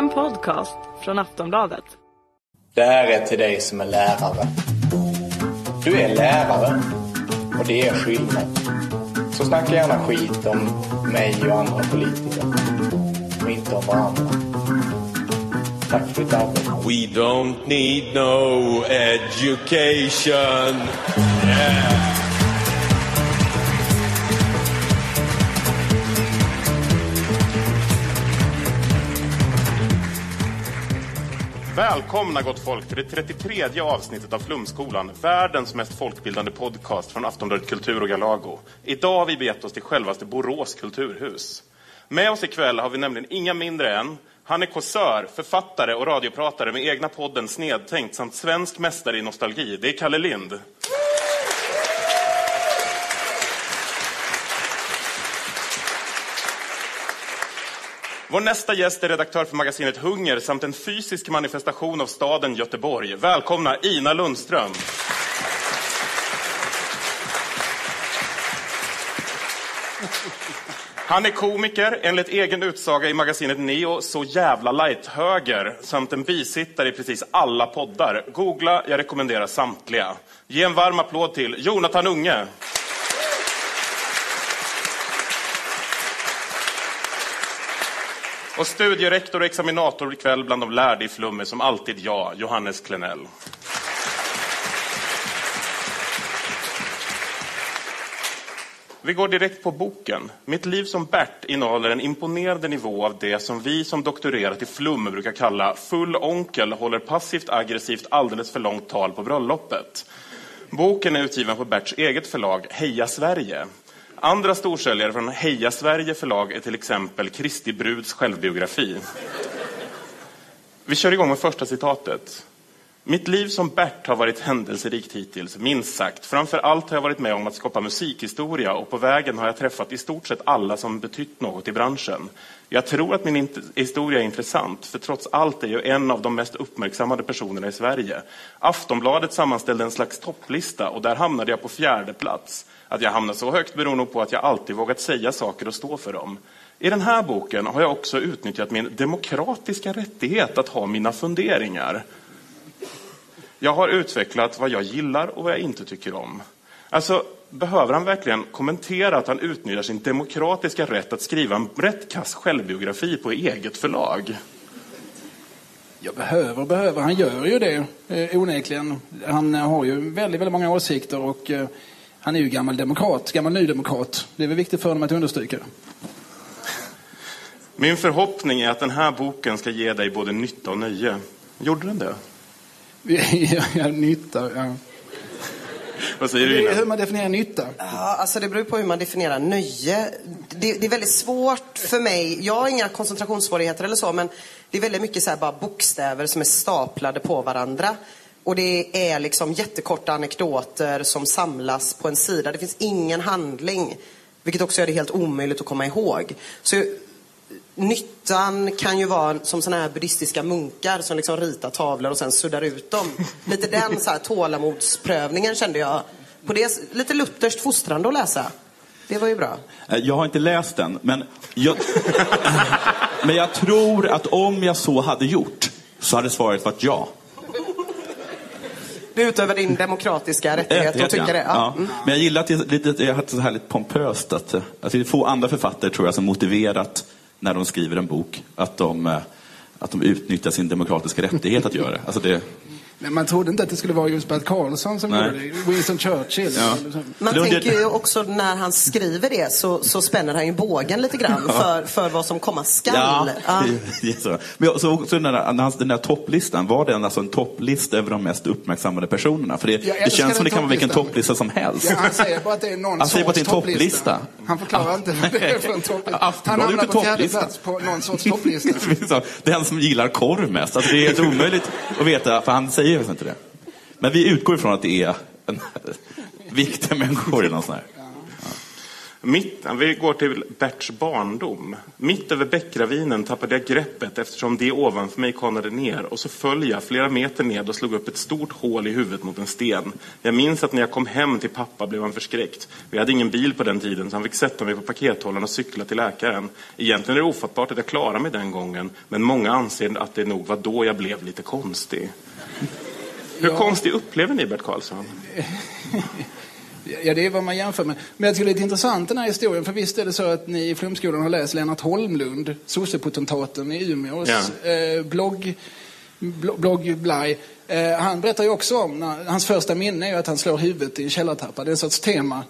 En podcast från Aftonbladet. Det här är till dig som är lärare. Du är lärare och det är skillnad. Så snacka gärna skit om mig och andra politiker. Och inte om varandra. Tack för ditt arbete. We don't need no education. Yeah. Välkomna gott folk till det 33 avsnittet av Flumskolan, världens mest folkbildande podcast från Aftonbladet Kultur och Galago. Idag har vi begett oss till självaste Borås kulturhus. Med oss ikväll har vi nämligen inga mindre än han är kåsör, författare och radiopratare med egna podden Snedtänkt samt svensk mästare i nostalgi. Det är Kalle Lind. Vår nästa gäst är redaktör för magasinet Hunger samt en fysisk manifestation av staden Göteborg. Välkomna Ina Lundström. Han är komiker, enligt egen utsaga i magasinet Neo, så jävla light-höger samt en bisittare i precis alla poddar. Googla, jag rekommenderar samtliga. Ge en varm applåd till Jonathan Unge. Och studierektor och examinator ikväll bland de lärde i flummet som alltid jag, Johannes Klenell. Vi går direkt på boken. Mitt liv som Bert innehåller en imponerande nivå av det som vi som doktorerat i flum brukar kalla full onkel håller passivt aggressivt alldeles för långt tal på bröllopet. Boken är utgiven på Berts eget förlag Heja Sverige. Andra storsäljare från Heja Sverige förlag är till exempel Kristi Bruds självbiografi. Vi kör igång med första citatet. Mitt liv som Bert har varit händelserikt hittills, minst sagt. Framför allt har jag varit med om att skapa musikhistoria och på vägen har jag träffat i stort sett alla som betytt något i branschen. Jag tror att min historia är intressant, för trots allt är jag en av de mest uppmärksammade personerna i Sverige. Aftonbladet sammanställde en slags topplista och där hamnade jag på fjärde plats. Att jag hamnar så högt beror nog på att jag alltid vågat säga saker och stå för dem. I den här boken har jag också utnyttjat min demokratiska rättighet att ha mina funderingar. Jag har utvecklat vad jag gillar och vad jag inte tycker om. Alltså, behöver han verkligen kommentera att han utnyttjar sin demokratiska rätt att skriva en rätt kass självbiografi på eget förlag? Jag behöver, behöver. Han gör ju det eh, onekligen. Han har ju väldigt, väldigt många åsikter och eh, han är ju gammal demokrat, gammal nydemokrat. Det är väl viktigt för honom att understryka. Min förhoppning är att den här boken ska ge dig både nytta och nöje. Gjorde den det? ja, nytta, ja. Vad säger du Ina? hur man definierar nytta. Ja, alltså det beror på hur man definierar nöje. Det, det är väldigt svårt för mig. Jag har inga koncentrationssvårigheter eller så, men det är väldigt mycket så här bara bokstäver som är staplade på varandra. Och det är liksom jättekorta anekdoter som samlas på en sida. Det finns ingen handling, vilket också gör det helt omöjligt att komma ihåg. Så nyttan kan ju vara som såna här buddhistiska munkar som liksom ritar tavlor och sen suddar ut dem. Lite den så här tålamodsprövningen kände jag. På det, lite lutherskt fostrande att läsa. Det var ju bra. Eh, jag har inte läst den, men jag, men jag tror att om jag så hade gjort så hade svaret varit ja. Du utövar din demokratiska rättighet att tycka det. Ja. Mm. Men jag gillar att det är lite, jag har så här lite pompöst att, alltså det är få andra författare tror jag som motiverat när de skriver en bok att de, eh, att de utnyttjar sin demokratiska rättighet att göra det. Alltså det Men man trodde inte att det skulle vara just Bert Karlsson som Nej. gjorde det. Winston Churchill. Ja. Man Det var tänker ju också när han skriver det så, så spänner han ju bågen lite grann för, för vad som komma skall. Ja, Ja. det är så. Men jag- så, så den, där, den där topplistan, var den alltså en topplista över de mest uppmärksammade personerna? För det, det känns som det kan vara vilken topplista som helst. Ja, han säger bara att det är någon Han bara att det är en sorts topplista. Han förklarar inte vad det är för en topplista. Han hamnar på fjärde plats på någon sorts topplista. Den som gillar korv mest. Alltså det är helt omöjligt att veta, för han säger ju inte det. Men vi utgår ifrån att det är en, viktiga människor i någon sån här. Mitt, vi går till Berts barndom. Mitt över bäckravinen tappade jag greppet eftersom det ovanför mig kanade ner och så föll jag flera meter ned och slog upp ett stort hål i huvudet mot en sten. Jag minns att när jag kom hem till pappa blev han förskräckt. Vi hade ingen bil på den tiden så han fick sätta mig på pakethållaren och cykla till läkaren. Egentligen är det ofattbart att jag klarade mig den gången men många anser att det nog var då jag blev lite konstig. Hur konstig upplever ni Bert Karlsson? Ja, det är vad man jämför med. Men jag tycker det är lite intressant den här historien. För visst är det så att ni i Flumskolan har läst Lennart Holmlund, sossepotentaten i Umeås Ja. eh, blogg, blo- blogg Blaj. Eh, han berättar ju också om, när, hans första minne är ju att han slår huvudet i en källartrappa. Det är en sorts tema.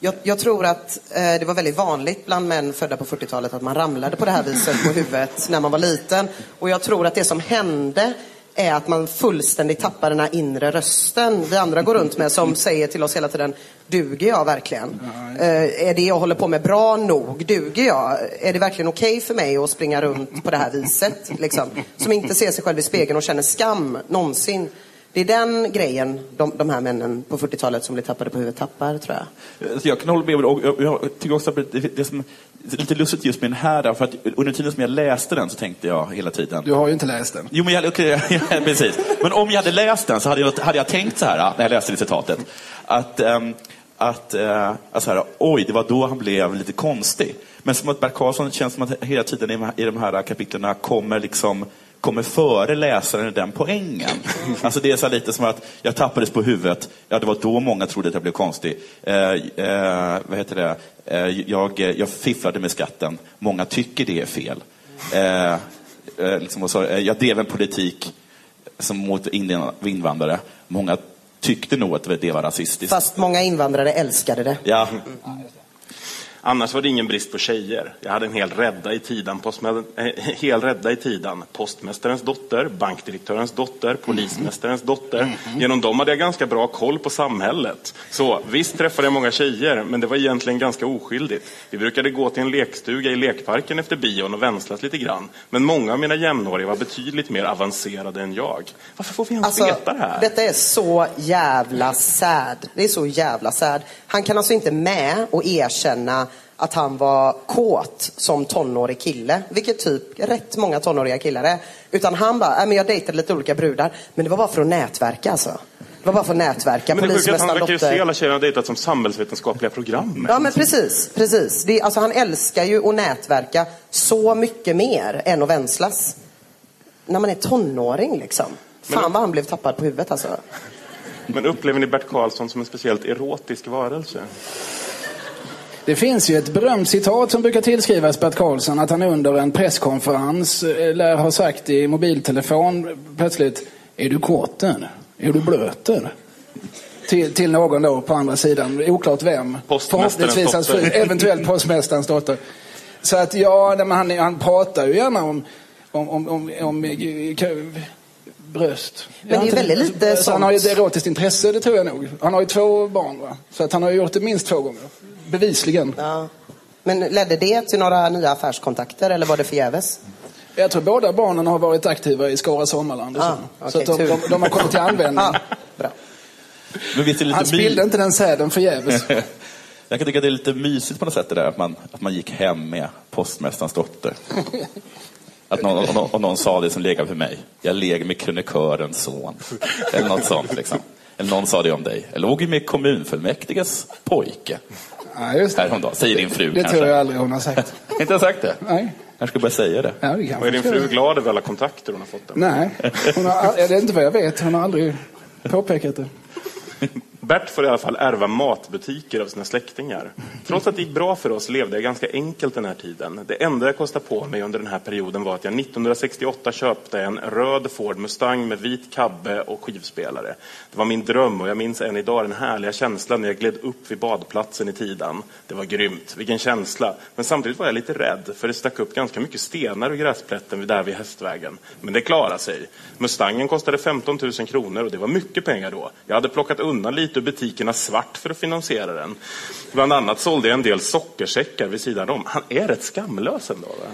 Jag, jag tror att eh, det var väldigt vanligt bland män födda på 40-talet att man ramlade på det här viset på huvudet när man var liten. Och jag tror att det som hände är att man fullständigt tappar den här inre rösten vi andra går runt med som säger till oss hela tiden, duger jag verkligen? Eh, är det jag håller på med bra nog? Duger jag? Är det verkligen okej för mig att springa runt på det här viset? Liksom? Som inte ser sig själv i spegeln och känner skam någonsin. Det är den grejen de, de här männen på 40-talet som blir tappade på huvudet tappar, tror jag. Så jag kan hålla med om det. Och jag, jag tycker också att det, det som är lite lustigt just med den här, för att under tiden som jag läste den så tänkte jag hela tiden. Du har ju inte läst den. Jo, men jag, okej, ja, precis. Men om jag hade läst den så hade jag, hade jag tänkt så här, när jag läste det citatet, att, ehm, att eh, alltså här, oj, det var då han blev lite konstig. Men som att Bert Karlsson känns som att hela tiden i de här, i de här kapitlerna kommer liksom kommer före läsaren i den poängen. Alltså det är så lite som att jag tappades på huvudet, ja det var då många trodde att jag blev konstig. Eh, eh, vad heter det? Eh, jag, jag fifflade med skatten, många tycker det är fel. Eh, eh, liksom så, eh, jag drev en politik som mot invandrare. Många tyckte nog att det var rasistiskt. Fast många invandrare älskade det. Ja, Annars var det ingen brist på tjejer. Jag hade en hel rädda i tidan, postmä- eh, hel rädda i tidan. Postmästarens dotter, bankdirektörens dotter, polismästarens dotter. Genom dem hade jag ganska bra koll på samhället. Så visst träffade jag många tjejer, men det var egentligen ganska oskyldigt. Vi brukade gå till en lekstuga i lekparken efter bion och vänslas lite grann. Men många av mina jämnåriga var betydligt mer avancerade än jag. Varför får vi ens Alltså, veta det här? detta är så jävla sad. Det är så jävla sad. Han kan alltså inte med och erkänna att han var kåt som tonårig kille, vilket typ rätt många tonåriga killar är. Utan han bara, äh, men jag dejtade lite olika brudar, men det var bara för att nätverka alltså. Det var bara för att nätverka. Men det sjuka är att han verkar ju se alla tjejer han dejtat som samhällsvetenskapliga program. Ja men precis, precis. Det, alltså, han älskar ju att nätverka så mycket mer än att vänslas. När man är tonåring liksom. Fan vad han blev tappad på huvudet alltså. Men upplever ni Bert Karlsson som en speciellt erotisk varelse? Det finns ju ett berömt citat som brukar tillskrivas Bert Karlsson att han under en presskonferens eh, lär ha sagt i mobiltelefon plötsligt Är du kåten? Är du blöten? Till, till någon då på andra sidan, oklart vem. Förhoppningsvis hans fru, eventuellt postmästarens dotter. Så att ja, nej, men han, han pratar ju gärna om, om, om, om, om eh, bröst. det är ju väldigt lite så Han har ju ett sånt. erotiskt intresse, det tror jag nog. Han har ju två barn va? Så att han har ju gjort det minst två gånger. Bevisligen. Ja. Men ledde det till några nya affärskontakter eller var det förgäves? Jag tror båda barnen har varit aktiva i Skara Sommarland. Och så. Ah, så okej, att de, de, de har kommit till användning. Ja, bra. men visst är Han lite my- spillde inte den säden förgäves. Jag kan tycka att det är lite mysigt på något sätt det där att man, att man gick hem med postmästarens dotter. Att någon, och någon, och någon sa det som legade för mig. Jag leg med krönikörens son. Eller något sånt liksom. Eller någon sa det om dig. Jag låg ju med kommunfullmäktiges pojke. Ja, just det. Häromdagen. Säger din fru Det kanske. tror jag aldrig hon har sagt. Inte har sagt det? Nej. Jag ska börja säga det. Ja, det Och är din fru glad över alla kontakter hon har fått? Där? Nej, hon har, det är inte vad jag vet. Hon har aldrig påpekat det. Bert får i alla fall ärva matbutiker av sina släktingar. Trots att det gick bra för oss levde jag ganska enkelt den här tiden. Det enda jag kostade på mig under den här perioden var att jag 1968 köpte en röd Ford Mustang med vit kabbe och skivspelare. Det var min dröm och jag minns än idag den härliga känslan när jag gled upp vid badplatsen i Tidan. Det var grymt, vilken känsla. Men samtidigt var jag lite rädd för det stack upp ganska mycket stenar ur gräsplätten där vid hästvägen. Men det klarade sig. Mustangen kostade 15 000 kronor och det var mycket pengar då. Jag hade plockat undan lite och butikerna svart för att finansiera den. Bland annat sålde jag en del sockersäckar vid sidan om. Han är rätt skamlös ändå. Va?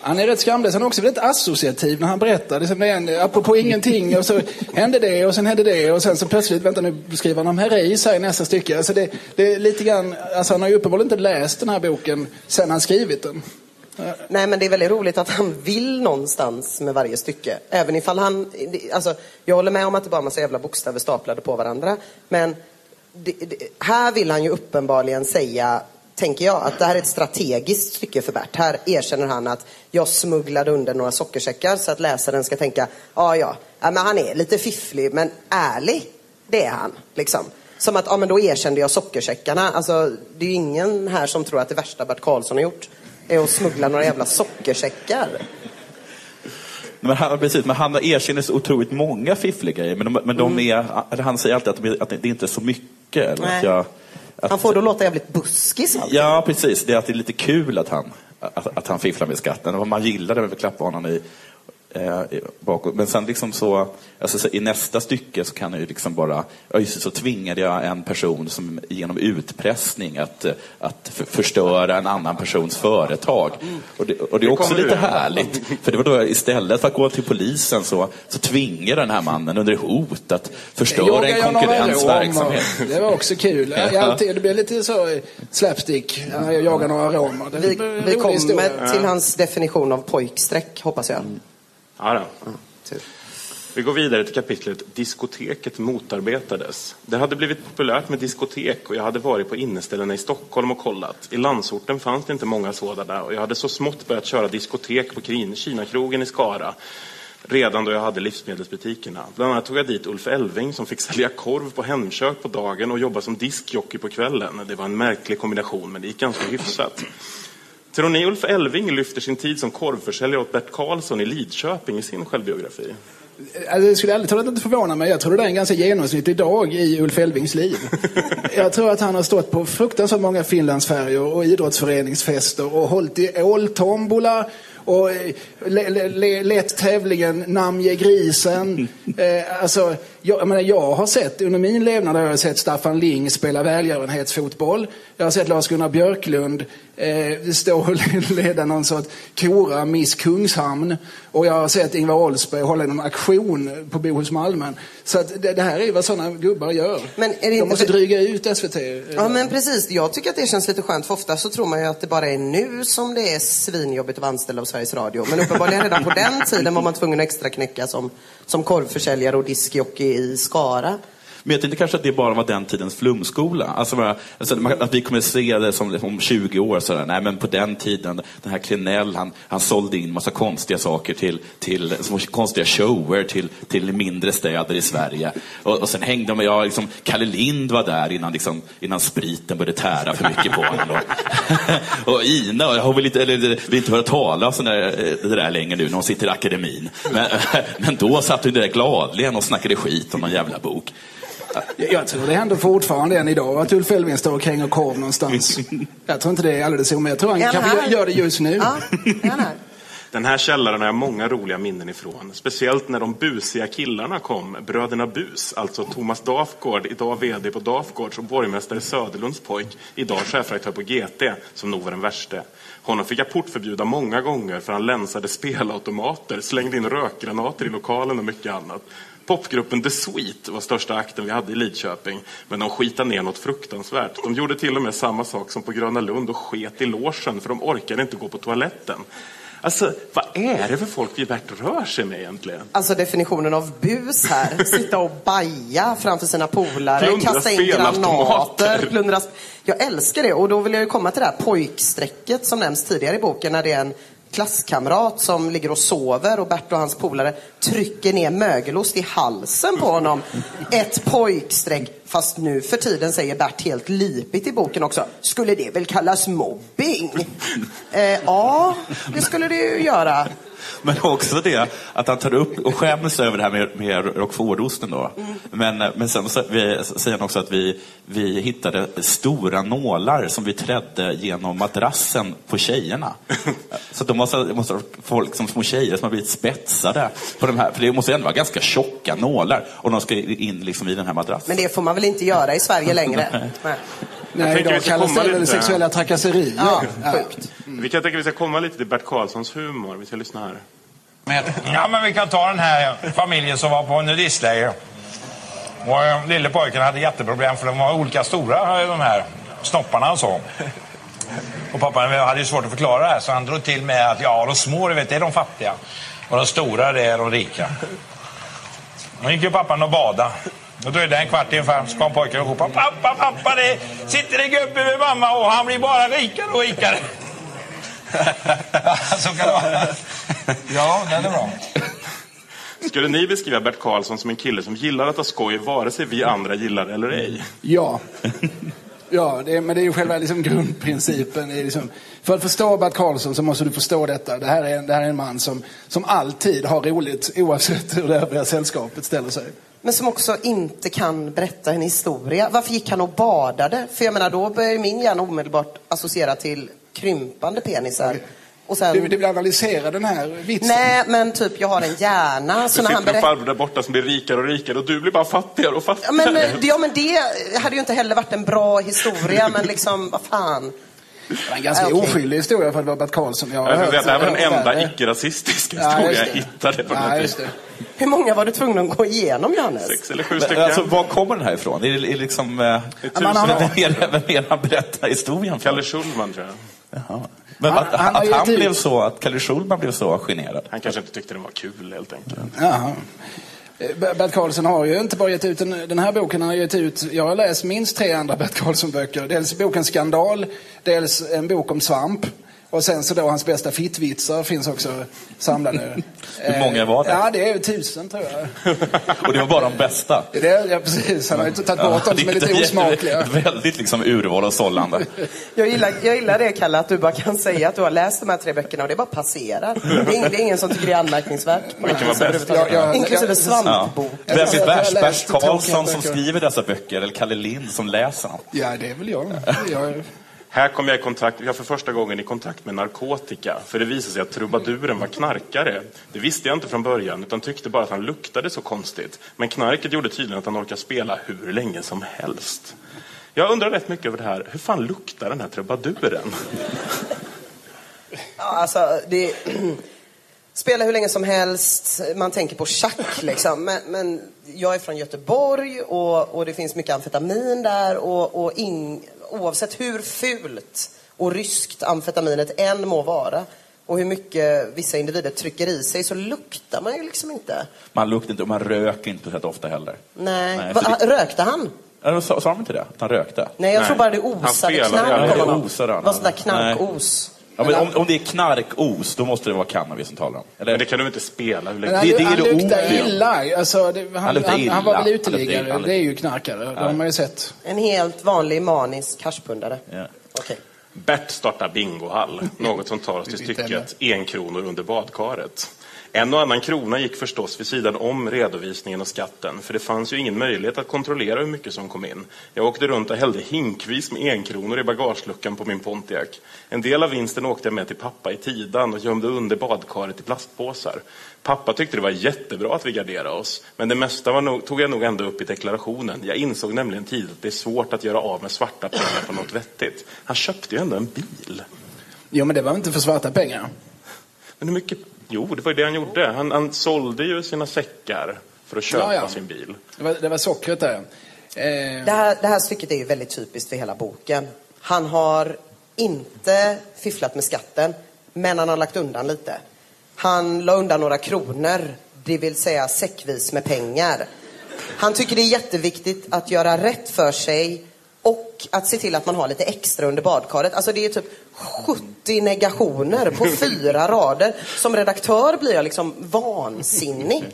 Han är rätt skamlös. Han är också väldigt associativ när han berättar. Det är det är en, apropå ingenting och så hände det och sen hände det och sen så plötsligt, vänta nu skriver han om Herreys här i nästa stycke. Alltså det, det är lite grann, alltså han har ju uppenbarligen inte läst den här boken sen han skrivit den. Nej, men det är väldigt roligt att han vill någonstans med varje stycke. Även ifall han... Alltså, jag håller med om att det bara är en massa jävla bokstäver staplade på varandra. Men det, det, här vill han ju uppenbarligen säga, tänker jag, att det här är ett strategiskt stycke för Bert. Här erkänner han att jag smugglade under några sockersäckar så att läsaren ska tänka, ah, ja, ja men han är lite fifflig, men ärlig, det är han. Liksom. Som att, ja men då erkände jag sockersäckarna. Alltså, det är ju ingen här som tror att det värsta Bert Karlsson har gjort är att smuggla några jävla sockersäckar. Men han, precis, men han erkänner så otroligt många fiffliga grejer. Men, de, men de är, eller han säger alltid att, de, att det inte är så mycket. Eller Nej. att jag, att, Han får då låta jävligt buskis alltid. Ja, precis. Det är att det är lite kul att han, att, att han fifflar med skatten. Och man gillar det med klappa honom i, eh, bakåt. Men sen liksom så, alltså så, i nästa stycke så kan jag ju liksom bara, just så tvingade jag en person som genom utpressning att, eh, att för, förstöra en annan persons företag. Och det, och det är Det också lite härligt. För det var då istället för att gå till polisen så, så tvingade den här mannen under hot att förstöra en konkurrents verksamhet. Det var också kul. Jag, alltid, det blev lite så eh, slapstick. Ja, Jag jagar några romer. Det Vi, vi kommer till hans definition av pojkstreck, hoppas jag. Ja, då. Tur. Vi går vidare till kapitlet Diskoteket motarbetades. Det hade blivit populärt med diskotek och jag hade varit på inneställena i Stockholm och kollat. I landsorten fanns det inte många sådana och jag hade så smått börjat köra diskotek på Kinakrogen i Skara. Redan då jag hade livsmedelsbutikerna. Bland annat tog jag dit Ulf Elving som fick sälja korv på Hemkök på dagen och jobba som diskjockey på kvällen. Det var en märklig kombination men det gick ganska hyfsat. Tror ni Ulf Elving lyfter sin tid som korvförsäljare åt Bert Karlsson i Lidköping i sin självbiografi? Alltså, det skulle ärligt talat inte förvåna mig. Jag tror det är en ganska genomsnittlig dag i Ulf Elvings liv. Jag tror att han har stått på fruktansvärt många Finlandsfärjor och idrottsföreningsfester och hållit i åltombola och le- le- le- lett tävlingen Namnge grisen. Eh, alltså, jag, jag, menar, jag har sett, under min levnad har jag sett Staffan Ling spela välgörenhetsfotboll. Jag har sett Lars-Gunnar Björklund eh, stå och leda någon sorts Kora Miss Kungshamn. Och jag har sett Ingvar Oldsberg hålla en aktion på Bohus Malmön. Så att det, det här är vad sådana gubbar gör. Men är det De inte måste för- dryga ut SVT. Ja, men precis. Jag tycker att det känns lite skönt, för ofta så tror man ju att det bara är nu som det är svinjobbigt att vara anställd av Sveriges Radio. Men uppenbarligen redan på den tiden var man tvungen att extra knäcka som, som korvförsäljare och diskjockey i Skara. Men jag tänkte kanske att det bara var den tidens flumskola. Alltså, alltså, att vi kommer se det som om 20 år. Sådär. Nej, men på den tiden, den här Klenell, han, han sålde in massa konstiga saker till, till små konstiga shower till, till mindre städer i Sverige. Och, och sen hängde de, ja, liksom, Kalle Lind var där innan, liksom, innan spriten började tära för mycket på honom. Och, och Ina, jag har väl inte, eller, vill inte höra talas om det där, eh, det där längre nu när hon sitter i akademin. Men, men då satt hon där gladligen och snackade skit om någon jävla bok. Jag, tror det händer fortfarande än idag att Ulf Elving står och kränger korv någonstans. Jag tror inte det är alldeles omöjligt. Jag tror han kanske här? gör det just nu. Ja, här? Den här källaren har jag många roliga minnen ifrån. Speciellt när de busiga killarna kom, bröderna Bus, alltså Thomas Dafgård, idag VD på Dafgårds och borgmästare Söderlunds pojk, idag chefredaktör på GT, som nog var den värste. Honom fick jag portförbjuda många gånger för han länsade spelautomater, slängde in rökgranater i lokalen och mycket annat. Popgruppen The Sweet var största akten vi hade i Lidköping, men de skitade ner något fruktansvärt. De gjorde till och med samma sak som på Gröna Lund och sket i logen för de orkade inte gå på toaletten. Alltså, vad är det för folk vi rör sig med egentligen? Alltså definitionen av bus här. Sitta och baja framför sina polare, Plundra kasta in granater. Plundra... Jag älskar det och då vill jag ju komma till det här pojkstrecket som nämns tidigare i boken när det är en klasskamrat som ligger och sover och Bert och hans polare trycker ner mögelost i halsen på honom. Ett pojkstreck. Fast nu för tiden säger Bert helt lipigt i boken också. Skulle det väl kallas mobbing? Eh, ja, det skulle det ju göra. Men också det att han tar upp och skäms över det här med, med Roquefortosten då. Men, men sen så, vi, säger han också att vi, vi hittade stora nålar som vi trädde genom madrassen på tjejerna. Så då måste, måste ha folk som små tjejer som har blivit spetsade på de här, för det måste ju ändå vara ganska tjocka nålar och de ska in liksom i den här madrassen. Men det får man väl inte göra i Sverige längre? Nej. Nej, idag ska kallas komma det väl lite- sexuella trakasserier. Ja, sjukt. Vi kan tänka att vi ska komma lite till Bert Karlssons humor. Vi ska lyssna här. Med... ja, men vi kan ta den här familjen som var på nudistläger. Och eh, lille pojken hade jätteproblem för de var olika stora, eh, de här snopparna och så. Och pappa hade ju svårt att förklara det här så han drog till med att ja, de små du vet, det är de fattiga. Och de stora, det är de rika. Då gick ju pappan och bada. Då dröjde det en kvart ungefär så kom pojken och ropade Pappa, pappa, det sitter en gubbe med mamma och han blir bara rikare och rikare. så kan det vara. Ja, den är bra. Skulle ni beskriva Bert Karlsson som en kille som gillar att ha skoj vare sig vi andra gillar eller ej? Ja. Ja, det är, men det är ju själva liksom grundprincipen. Det är liksom, för att förstå Bert Karlsson så måste du förstå detta. Det här är, en- det här är en man som, som alltid har roligt oavsett hur det övriga sällskapet ställer sig. Men som också inte kan berätta en historia. Varför gick han och badade? För jag menar, då börjar ju min hjärna omedelbart associera till krympande penisar. Och sen... Du, du vill analysera den här vitsen. Nej, men typ jag har en hjärna. Det Så han sitter en berättar... farbror där borta som blir rikare och rikare och du blir bara fattigare och Ja fattigare. men, eh, ja, men det hade ju inte heller varit en bra historia, men liksom, vad fan. Det var en ganska Ja, okej. oskyldig historia för att vara Bert Karlsson. Jag har Jag hört- säga det här var den enda icke-rasistiska Ja, historia jag det. hittade på Ja, vis. det. Hur många var du tvungen att gå igenom, Johannes? Sex eller sju Men, stycken. alltså, var kommer den här ifrån? Är det, är det liksom... Eh, man har- vem är- vem är det han berättar historien för? Kalle Schulman tror jag. Jaha. Men Han- att, han att han ut- blev så, att Kalle Schulman blev så generad. Han kanske inte tyckte den var kul helt enkelt. Jaha. Eh, Bert Karlsson har ju inte bara gett ut den, den här boken, han har gett ut, jag har läst minst tre andra Bert Karlsson-böcker. Dels boken Skandal, dels en bok om svamp. Och sen så då hans bästa fittvitsar finns också samlade. Hur många var det? Ja, det är tusen tror jag. Och det var bara de bästa. Det är, ja, precis. Han har ju inte tagit bort de som är lite det osmakliga. Väldigt liksom urval och sållande. Jag gillar, jag gillar det, Kalle, att du bara kan säga att du har läst de här tre böckerna och det bara passerar. Det är ingen, det är ingen som tycker det är anmärkningsvärt. Vilken var bäst? Jag- jag- Inklusive Ja. Jag- Vem är värst? Bert Karlsson som skriver dessa böcker eller Kalle Lind som läser dem? Ja, det är väl jag. jag här kom jag i kontakt, jag för första gången i kontakt med narkotika. För det visade sig att trubaduren var knarkare. Det visste jag inte från början, utan tyckte bara att han luktade så konstigt. Men knarket gjorde tydligen att han orkade spela hur länge som helst. Jag undrar rätt mycket över det här. Hur fan luktar den här trubaduren? Ja, alltså, det... Spela hur länge som helst, man tänker på schack liksom. Men, men jag är från Göteborg och, och det finns mycket amfetamin där och, och ing, oavsett hur fult och ryskt amfetaminet än må vara och hur mycket vissa individer trycker i sig så luktar man ju liksom inte. Man luktar inte och man röker inte så ofta heller. Nej. Nej, Va, det- Rökte han? Sa, sa de inte det? Att han rökte? Nej, jag Nej. tror bara det Han osade knark. Det osade han. Det var sånt där knarkos. Ja, men om, om det är knarkos, då måste det vara cannabis som talar om. Eller? Men det kan du inte spela hur Men länge han, Det- det är han det luktar opium. illa. Alltså, det, han, Han luktar han, han var illa. väl Han luktar uteliggare. illa. Det är ju knarkare. Det har man ju sett. En helt vanlig manisk haschpundare. Ja. Okej. Bert startar bingohall, något som tar oss till stycket en kronor under badkaret. En och annan krona gick förstås vid sidan om redovisningen och skatten, för det fanns ju ingen möjlighet att kontrollera hur mycket som kom in. Jag åkte runt och hällde hinkvis med enkronor i bagageluckan på min Pontiac. En del av vinsten åkte jag med till pappa i Tidan och gömde under badkaret i plastpåsar. Pappa tyckte det var jättebra att vi garderade oss, men det mesta var nog, tog jag nog ändå upp i deklarationen. Jag insåg nämligen tidigt att det är svårt att göra av med svarta pengar på något vettigt. Han köpte ju ändå en bil. Jo, men det var inte för svarta pengar. Men hur mycket? Jo, det var ju det han gjorde. Han, han sålde ju sina säckar för att köpa Ja, ja. sin bil. Det var, det var sockret där. Eh, Det här, det här stycket är ju väldigt typiskt för hela boken. Han har inte fifflat med skatten, men han har lagt undan lite. Han la undan några kronor, det vill säga säckvis med pengar. Han tycker det är jätteviktigt att göra rätt för sig och att se till att man har lite extra under badkaret. Alltså det är typ 70 negationer på fyra rader. Som redaktör blir jag liksom vansinnig.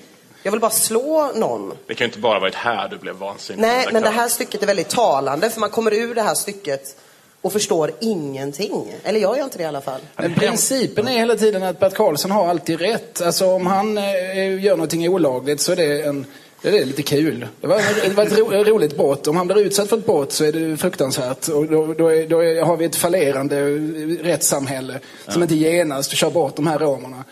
Jag vill bara slå någon. Det kan ju inte bara varit här du blev vansinnig. Nej, men det här stycket är väldigt talande för man kommer ur det här stycket och förstår ingenting. Eller jag gör inte det i alla fall. Men principen är hela tiden att Bert Karlsson har alltid rätt. Alltså om han eh, gör någonting olagligt så är det en det är lite kul. Det var, det var ett ro, roligt brott. Om han blir utsatt för ett brott så är det fruktansvärt. Och då, då, är, då är, har vi ett fallerande rättssamhälle som inte genast kör bort de här romerna.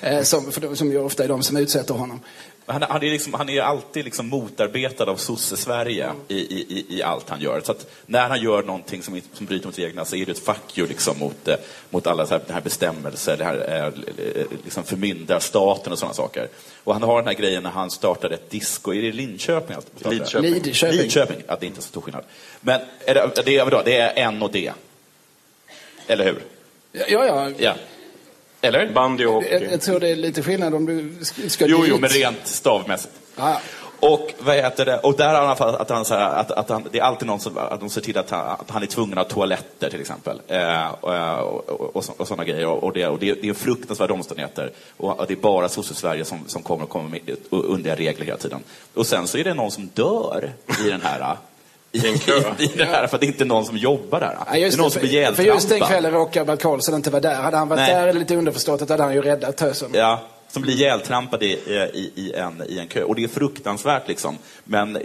Eh, som, för, som ju ofta är de som utsätter honom. Han, han, är liksom, han är alltid liksom motarbetad av sosse-Sverige i, i, i allt han gör. Så att när han gör någonting som, som bryter mot reglerna så är det ett fuck you liksom mot, eh, mot alla så här, det här bestämmelser, det här eh, liksom förmyndarstaten och sådana saker. Och han har den här grejen när han startade ett disco, är det Linköping? Alltså, Lidköping. Lidköping. Det är inte så stor skillnad. Men är det, det, är, det är N och D. Eller hur? Ja, ja. Ja. Eller? Bandy och Jag, hockey. jag tror det är lite skillnad om du ska- Jo, dit. jo, men rent stavmässigt. Ja. Och vad heter det? Och där har han att han, så här, att, att han, det är alltid någon som att de ser till att han, att han är tvungen att ha toaletter till exempel. Eh, och, och, och, så- och sådana grejer. Och, det, och det, det är fruktansvärda omständigheter. Och det är bara sosse-Sverige som, som kommer och kommer med underliga regler hela tiden. Och sen så är det någon som dör i den här i, en kö. i det här, för det är inte någon som jobbar där. Ja, det är någon det, som är för, för just den ihjältrampad. kvällen råkar Bert Karlsson inte vara där. Hade han varit Nej. där, lite underförstått, att hade han ju räddat tösen. Ja, som blir ihjältrampad i, i, i, en, i en kö. Och det är fruktansvärt liksom. Men det-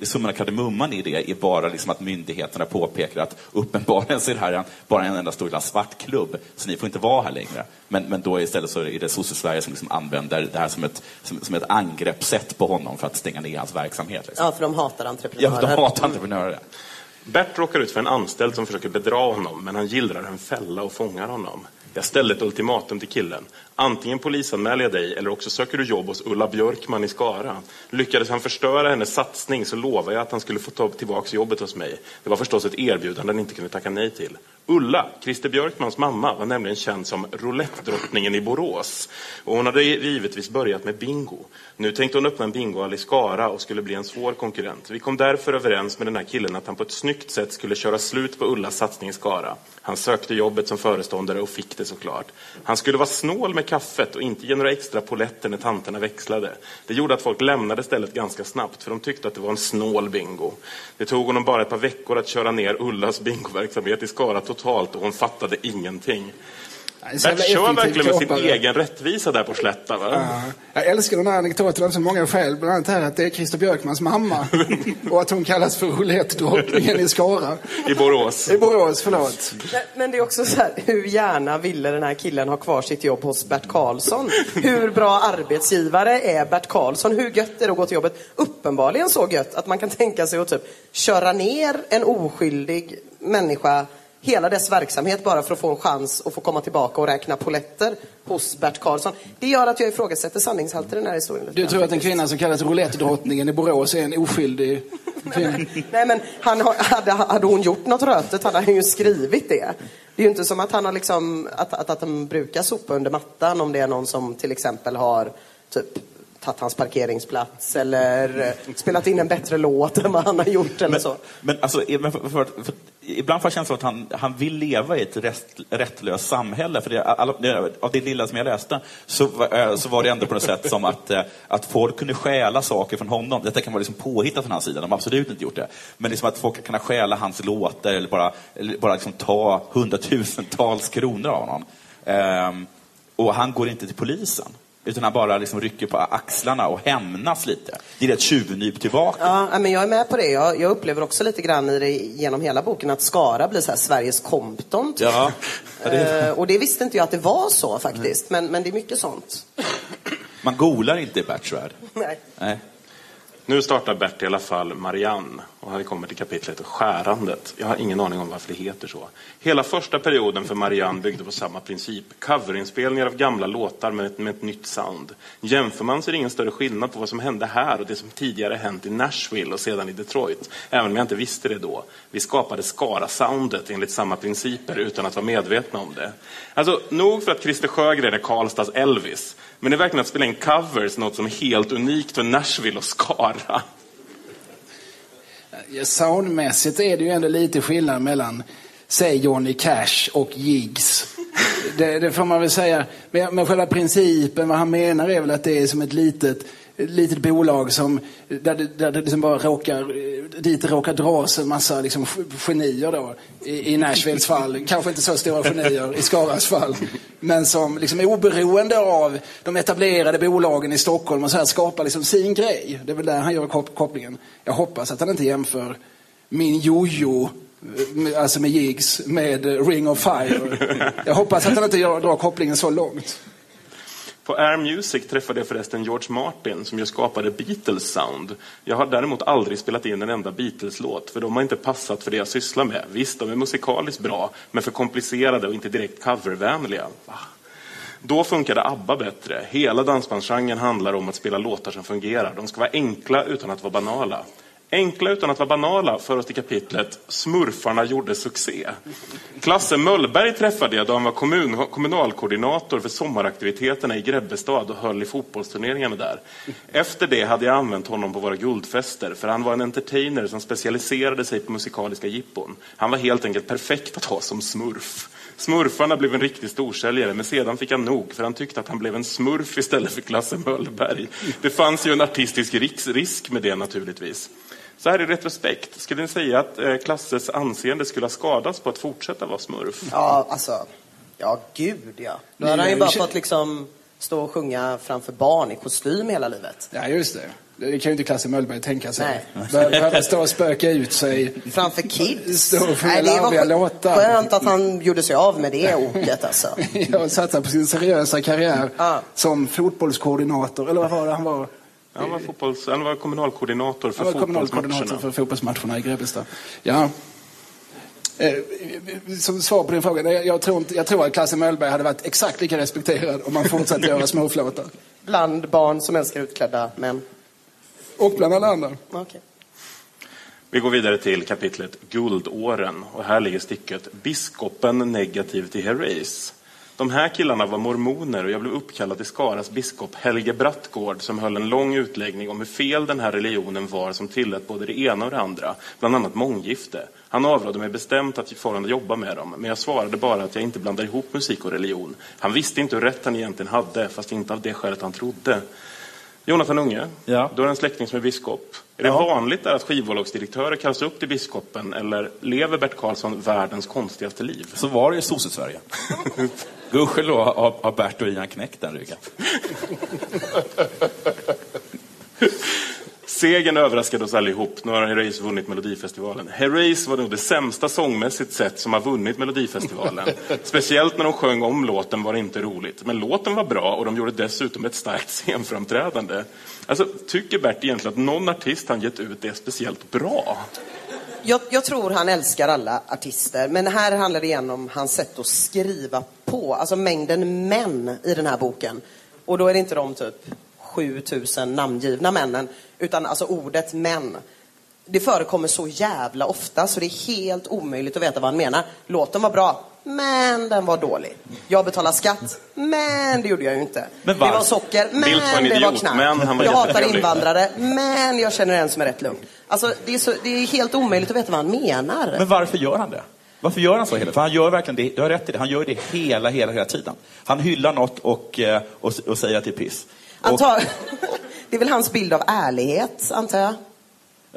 det- summan av kardemumman i det är bara liksom att myndigheterna påpekar att uppenbarligen så är det här en, bara en enda stor jävla svart klubb, så ni får inte vara här längre. Men, men då istället så är det sosse-Sverige som liksom använder det här som ett, som, som ett angreppssätt på honom för att stänga ner hans verksamhet. Liksom. Ja, för de hatar Ja, entreprenörer. för de hatar entreprenörer. Bert råkar ut för en anställd som försöker bedra honom, men han gillrar en fälla och fångar honom. Jag ställde ett ultimatum till killen. Antingen polisanmäler jag dig eller också söker du jobb hos Ulla Björkman i Skara. Lyckades han förstöra hennes satsning så lovade jag att han skulle få ta tillbaka jobbet hos mig. Det var förstås ett erbjudande han inte kunde tacka nej till. Ulla, Christer Björkmans mamma, var nämligen känd som roulettdrottningen i Borås. Och hon hade givetvis börjat med bingo. Nu tänkte hon öppna en bingohall i Skara och skulle bli en svår konkurrent. Vi kom därför överens med den här killen att han på ett snyggt sätt skulle köra slut på Ullas satsning i Skara. Han sökte jobbet som föreståndare och fick det såklart. Han skulle vara snål med kaffet och inte ge några extra poletter när tanterna växlade. Det gjorde att folk lämnade stället ganska snabbt för de tyckte att det var en snål bingo. Det tog honom bara ett par veckor att köra ner Ullas bingoverksamhet i Skara totalt och hon fattade ingenting. Bert kör verkligen med sin egen rättvisa där på Slätta. Va? Ja. Jag älskar den här anekdoten av så många skäl. Bland annat här att det är Christer Björkmans mamma. och att hon kallas för roulettdrottningen i Skara. I Borås. I Borås, förlåt. Men- Men det är också så här, hur gärna ville den här killen ha kvar sitt jobb hos Bert Karlsson? Hur bra arbetsgivare är Bert Karlsson? Hur gött är det att gå till jobbet? Uppenbarligen så gött att man kan tänka sig att typ köra ner en oskyldig människa hela dess verksamhet bara för att få en chans att få komma tillbaka och räkna poletter hos Bert Karlsson. Det gör att jag ifrågasätter sanningshalten i den här historien. Du tror att en kvinna som kallas roulettdrottningen i Borås är en oskyldig kvinna? Nej men han har, hade, hade hon gjort något rötet hade han ju skrivit det. Det är ju inte som att han har liksom, att, att, att han brukar sopa under mattan om det är någon som till exempel har typ tagit hans parkeringsplats eller eh, spelat in en bättre låt än vad han har gjort eller Men, så. men alltså, men för, för, för, ibland får jag känslan att han, han vill leva i ett rätt, rättlöst samhälle. För det, det, av det lilla som jag läste så, eh, så var det ändå på något sätt som att, eh, att folk kunde stjäla saker från honom. Detta kan vara liksom påhittat från hans sida, de har absolut inte gjort det. Men liksom att folk kan stjäla hans låtar eller bara, eller bara liksom ta hundratusentals kronor av honom. Ehm, och han går inte till polisen. Utan han bara liksom rycker på axlarna och hämnas lite. Det är ett tjuvnyp tillbaka. Ja, men jag är med på det. Jag, jag upplever också lite grann i det, genom hela boken att Skara blir så här Sveriges Compton. typ. Ja. Det- Eh, och det visste inte jag att det var så faktiskt. Men, men det är mycket sånt. Man golar inte i Berts. Nej. Nej. Nu startar Bert i alla fall Marianne och han kommer till kapitlet Skärandet. Jag har ingen aning om varför det heter så. Hela första perioden för Marianne byggde på samma princip. Coverinspelningar av gamla låtar med ett, med ett nytt sound. Jämför man så är det ingen större skillnad på vad som hände här och det som tidigare hänt i Nashville och sedan i Detroit. Även om jag inte visste det då. Vi skapade Skara-soundet enligt samma principer utan att vara medvetna om det. Alltså, nog för att Christer Sjögren är Karlstads Elvis. Men det är verkligen att spela in covers något som är helt unikt för Nashville och Skara. Ja, Soundmässigt är det ju ändå lite skillnad mellan, säg Johnny Cash och Jigs. Det, det får man väl säga. Men, men själva principen, vad han menar är väl att det är som ett litet ett litet bolag som, där det, där det liksom bara råkar, dit råkar dras en massa liksom, genier då. I, i Nashvilles fall, kanske inte så stora genier i Skaras fall. Men som liksom oberoende av de etablerade bolagen i Stockholm och så här skapar liksom sin grej. Det är väl där han gör kop kopplingen. Jag hoppas att han inte jämför min jojo eh, alltså med jigs, med Ring of Fire. Jag hoppas att han inte gör, drar kopplingen så långt. På Air Music träffade jag förresten George Martin som ju skapade Beatles sound. Jag har däremot aldrig spelat in en enda Beatles-låt för de har inte passat för det jag sysslar med. Visst, de är musikaliskt bra, men för komplicerade och inte direkt covervänliga. Va? Då funkade ABBA bättre. Hela dansbandsgenren handlar om att spela låtar som fungerar. De ska vara enkla utan att vara banala. Enkla utan att vara banala för oss till kapitlet Smurfarna gjorde succé. Klasse Möllberg träffade jag då han var kommun, kommunalkoordinator för sommaraktiviteterna i Grebbestad och höll i fotbollsturneringarna där. Efter det hade jag använt honom på våra guldfester för han var en entertainer som specialiserade sig på musikaliska jippon. Han var helt enkelt perfekt att ha som smurf. Smurfarna blev en riktig storsäljare, men sedan fick han nog, för han tyckte att han blev en smurf istället för Klasse Möllberg. Det fanns ju en artistisk risk med det naturligtvis. Så här i retrospekt, skulle ni säga att eh, Klasses anseende skulle ha skadats på att fortsätta vara smurf? Ja, alltså. Ja, gud ja. Då hade han ju bara fått liksom stå och sjunga framför barn i kostym hela livet. Ja, just det. Det kan ju inte Klasse Möllberg tänka sig. Behöva stå och spöka ut sig. Framför kids. Stå och Nej, det var låtar. skönt att han gjorde sig av med det oket alltså. Ja, och satsa på sin seriösa karriär Ja. som fotbollskoordinator. Eller vad var det han var? Han var, fotbolls, han var kommunalkoordinator för Han var kommunalkoordinator för fotbollsmatcherna i Grebbestad. Ja. Eh, Som svar på din fråga, jag tror, inte, jag tror att Klasse Möllberg hade varit exakt lika respekterad om han fortsatte göra småflåtar. Bland barn som älskar utklädda män. Och bland alla andra. Okej. Vi går vidare till kapitlet Guldåren och här ligger stycket Biskopen negativ till Herreys. De här killarna var mormoner och jag blev uppkallad till Skaras biskop Helge Brattgård som höll en lång utläggning om hur fel den här religionen var som tillät både det ena och det andra, bland annat månggifte. Han avrådde mig bestämt att fortfarande jobba med dem, men jag svarade bara att jag inte blandar ihop musik och religion. Han visste inte hur rätt han egentligen hade, fast inte av det skälet han trodde. Jonathan Unge, Ja. du har en släkting som är biskop. Är det Ja. vanligt där att skivbolagsdirektörer kallas upp till biskopen eller lever Bert Karlsson världens konstigaste liv? Så var det i Sosse-Sverige. Gudskelov har, har Bert och Ian knäckt den ryggen. Segern överraskade oss allihop. Nu har Herreys vunnit Melodifestivalen. Herreys var nog det sämsta sångmässigt sett som har vunnit Melodifestivalen. Speciellt när de sjöng om låten var det inte roligt. Men låten var bra och de gjorde dessutom ett starkt scenframträdande. Alltså, tycker Bert egentligen att någon artist han gett ut är speciellt bra? Jag, jag tror han älskar alla artister, men här handlar det igen om hans sätt att skriva på. Alltså mängden män i den här boken. Och då är det inte de typ 7000 namngivna männen, utan alltså ordet män. Det förekommer så jävla ofta så det är helt omöjligt att veta vad han menar. Låten var bra, men den var dålig. Jag betalar skatt, men det gjorde jag ju inte. Det var socker, men det var knark. men jag hatar invandrare, men jag känner en som är rätt lugn. Alltså, det är, så, det är helt omöjligt att veta vad han menar. Men varför gör han det? Varför gör han så hela För han gör verkligen det, du har rätt i det, han gör det hela, hela, hela tiden. Han hyllar något och, eh, och, och säger att det är piss. Och, Antar... Det är väl hans bild av ärlighet, antar jag.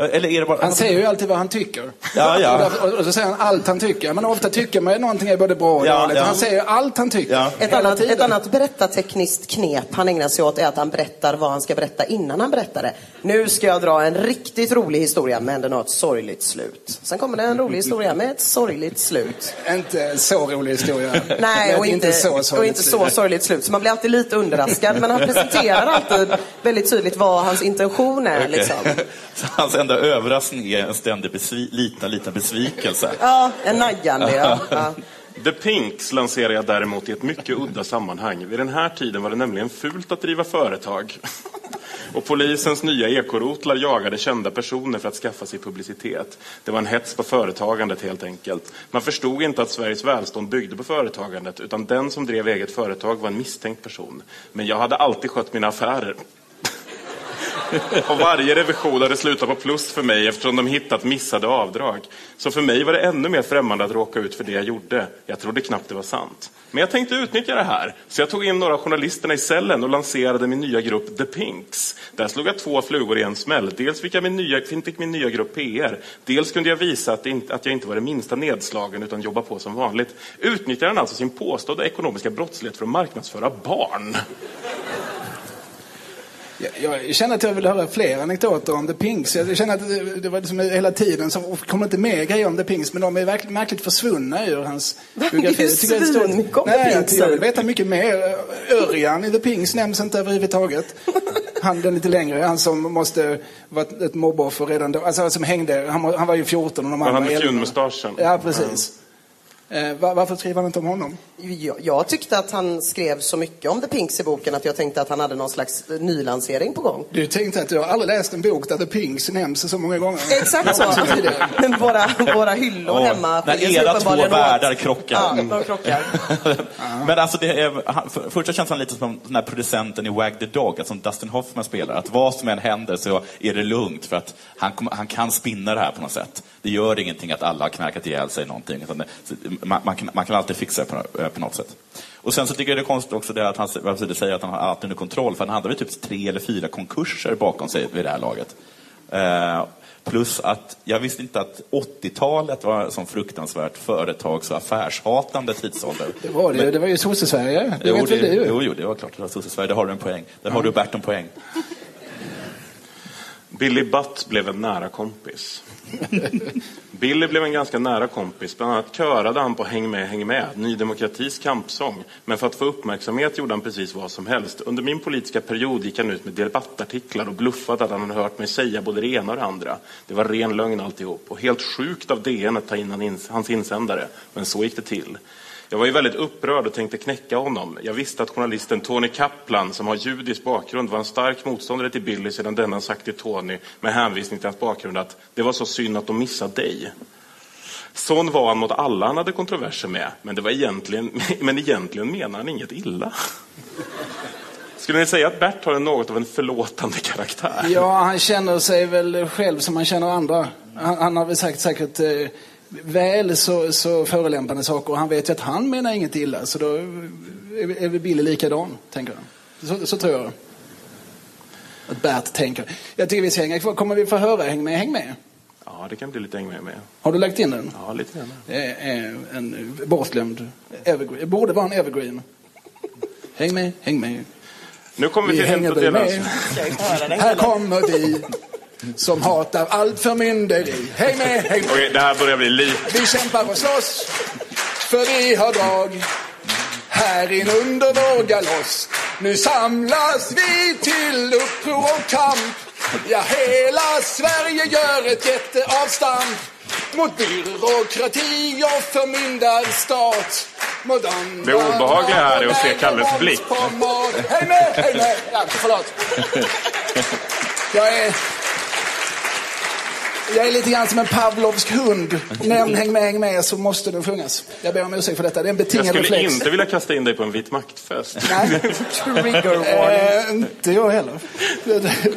Eller är det bara... Han säger ju alltid vad han tycker. Ja, ja. Och, och så säger han allt han tycker. Men ofta tycker man ju någonting är både bra och Ja, dåligt. ja. Han säger allt han tycker. Ja. Ett annat, ett annat berättartekniskt knep han ägnar sig åt är att han berättar vad han ska berätta innan han berättar det. Nu ska jag dra en riktigt rolig historia, men den har ett sorgligt slut. Sen kommer det en rolig historia med ett sorgligt slut. Inte så rolig historia. Nej, och inte, så och sorgligt inte slut. så sorgligt slut. Så man blir alltid lite underraskad. Men han presenterar alltid väldigt tydligt vad hans intention är. Okej. Liksom. Enda överraskning är en ständig besvi- liten, liten besvikelse. Ja, en najande. Ja. Ja. The Pinks lanserar jag däremot i ett mycket udda sammanhang. Vid den här tiden var det nämligen fult att driva företag. Och polisens nya ekorotlar jagade kända personer för att skaffa sig publicitet. Det var en hets på företagandet helt enkelt. Man förstod inte att Sveriges välstånd byggde på företagandet, utan den som drev eget företag var en misstänkt person. Men jag hade alltid skött mina affärer. Och varje revision hade slutat på plus för mig eftersom de hittat missade avdrag. Så för mig var det ännu mer främmande att råka ut för det jag gjorde. Jag trodde knappt det var sant. Men jag tänkte utnyttja det här, så jag tog in några journalisterna i cellen och lanserade min nya grupp The Pinks. Där slog jag två flugor i en smäll. Dels fick, jag min nya, fick min nya grupp PR, dels kunde jag visa att, inte, att jag inte var det minsta nedslagen utan jobba på som vanligt. Utnyttjade han alltså sin påstådda ekonomiska brottslighet för att marknadsföra barn? Jag, jag känner att jag vill höra fler anekdoter om The Pinks. Jag känner att det, det var liksom hela tiden så kommer inte mer grejer om The Pinks, men de är verkligen märkligt försvunna ur hans biografi. Jag tycker det Nej, jag, jag vill veta mycket mer. Örjan i The Pinks nämns inte överhuvudtaget. Han den lite längre, han som måste vara ett mobboffer redan då. Alltså som hängde, han, var- han var ju 14 och de Var andra han med 11. fjunmustaschen? Ja, precis. Var, varför skriver han inte om honom? Jag, jag tyckte att han skrev så mycket om The Pinks i boken att jag tänkte att han hade någon slags eh, nylansering på gång. Du tänkte att du har aldrig läst en bok där The Pinks nämns så många gånger. Exakt så. tidigare. Men våra, våra hyllor Åh, hemma när era två världar krockar. Ja, de krockar. Men alltså, det är, han, för, först så känns han lite som den här producenten i Wag the Dog, alltså som Dustin Hoffman spelar. Att vad som än händer så är det lugnt för att han, han kan spinna det här på något sätt. Det gör ingenting att alla har knarkat ihjäl sig någonting. Man, man, kan, man kan alltid fixa det på, eh, på något sätt. Och sen så tycker jag det är konstigt också det att han säger, att han har allt under kontroll. För han hade väl typ tre eller fyra konkurser bakom sig vid det här laget. Eh, plus att jag visste inte att 80-talet var en sån fruktansvärt företags och affärshatande tidsålder. Det var det, det var ju sosse-Sverige. Det Jo, vet väl det, du? jo, jo, det var klart. Det var Sverige. Där har du en poäng. Där har du Bert en poäng. Billy Butt blev en nära kompis. Billy blev en ganska nära kompis. Bland annat körade han på Häng med, häng med, Ny Demokratis kampsång. Men för att få uppmärksamhet gjorde han precis vad som helst. Under min politiska period gick han ut med debattartiklar och bluffade att han hade hört mig säga både det ena och det andra. Det var ren lögn alltihop. Och helt sjukt av DN att ta in hans insändare. Men så gick det till. Jag var ju väldigt upprörd och tänkte knäcka honom. Jag visste att journalisten Tony Kaplan, som har judisk bakgrund, var en stark motståndare till Billy sedan denna sagt till Tony med hänvisning till hans bakgrund att det var så synd att de missade dig. Sån var han mot alla han hade kontroverser med, men, det var egentligen, men egentligen menar han inget illa. Skulle ni säga att Bert har en något av en förlåtande karaktär? Ja, han känner sig väl själv som han känner andra. Han, han har väl sagt säkert eh, väl så, så förolämpande saker och han vet ju att han menar inget illa. Så då är, är väl Billy likadan, tänker jag. Så, så tror jag. Att Bert tänker. Jag tycker vi ska hänga kvar. Kommer vi få höra Häng med, häng med? Ja, det kan bli lite häng med. med. Har du lagt in den? Ja, lite grann. Det är en bortglömd evergreen. Det borde vara en evergreen. Häng med, häng med. Nu kommer vi Vi till väl deras... med. Här kommer vi som hatar allt förmynderi. Häng med, häng med. Okej, det här börjar bli lite... Vi kämpar och slåss, för vi har drag. Här in under vår galoss. Nu samlas vi till uppror och kamp. Ja, hela Sverige gör ett jätteavstamp. Mot byråkrati och förmyndarstat. Det obehagliga här är att se Kalles blick. Häng med, häng med. Ja, förlåt. Jag är... Jag är lite grann som en Pavlovsk hund. Nämn häng med, häng med så måste den sjungas. Jag ber om ursäkt för detta. Det är en Jag betingad skulle reflex. inte vilja kasta in dig på en vit maktfest. Nej. Eh, inte jag heller.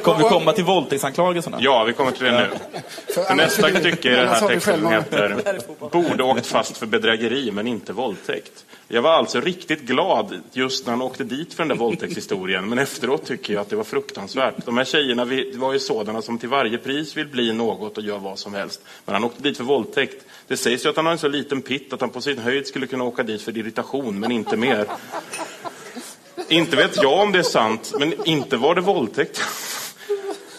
Kommer vi komma till våldtäktsanklagelserna? Ja, vi kommer till det nu. För För nästa stycke i den här texten heter Borde åkt fast för bedrägeri men inte våldtäkt. Jag var alltså riktigt glad just när han åkte dit för den där våldtäktshistorien men efteråt tycker jag att det var fruktansvärt. De här tjejerna vi- var ju sådana som till varje pris vill bli något och gör vad som helst. Men han åkte dit för våldtäkt. Det sägs ju att han har en så liten pitt att han på sin höjd skulle kunna åka dit för irritation men inte mer. Inte vet jag om det är sant, men inte var det våldtäkt.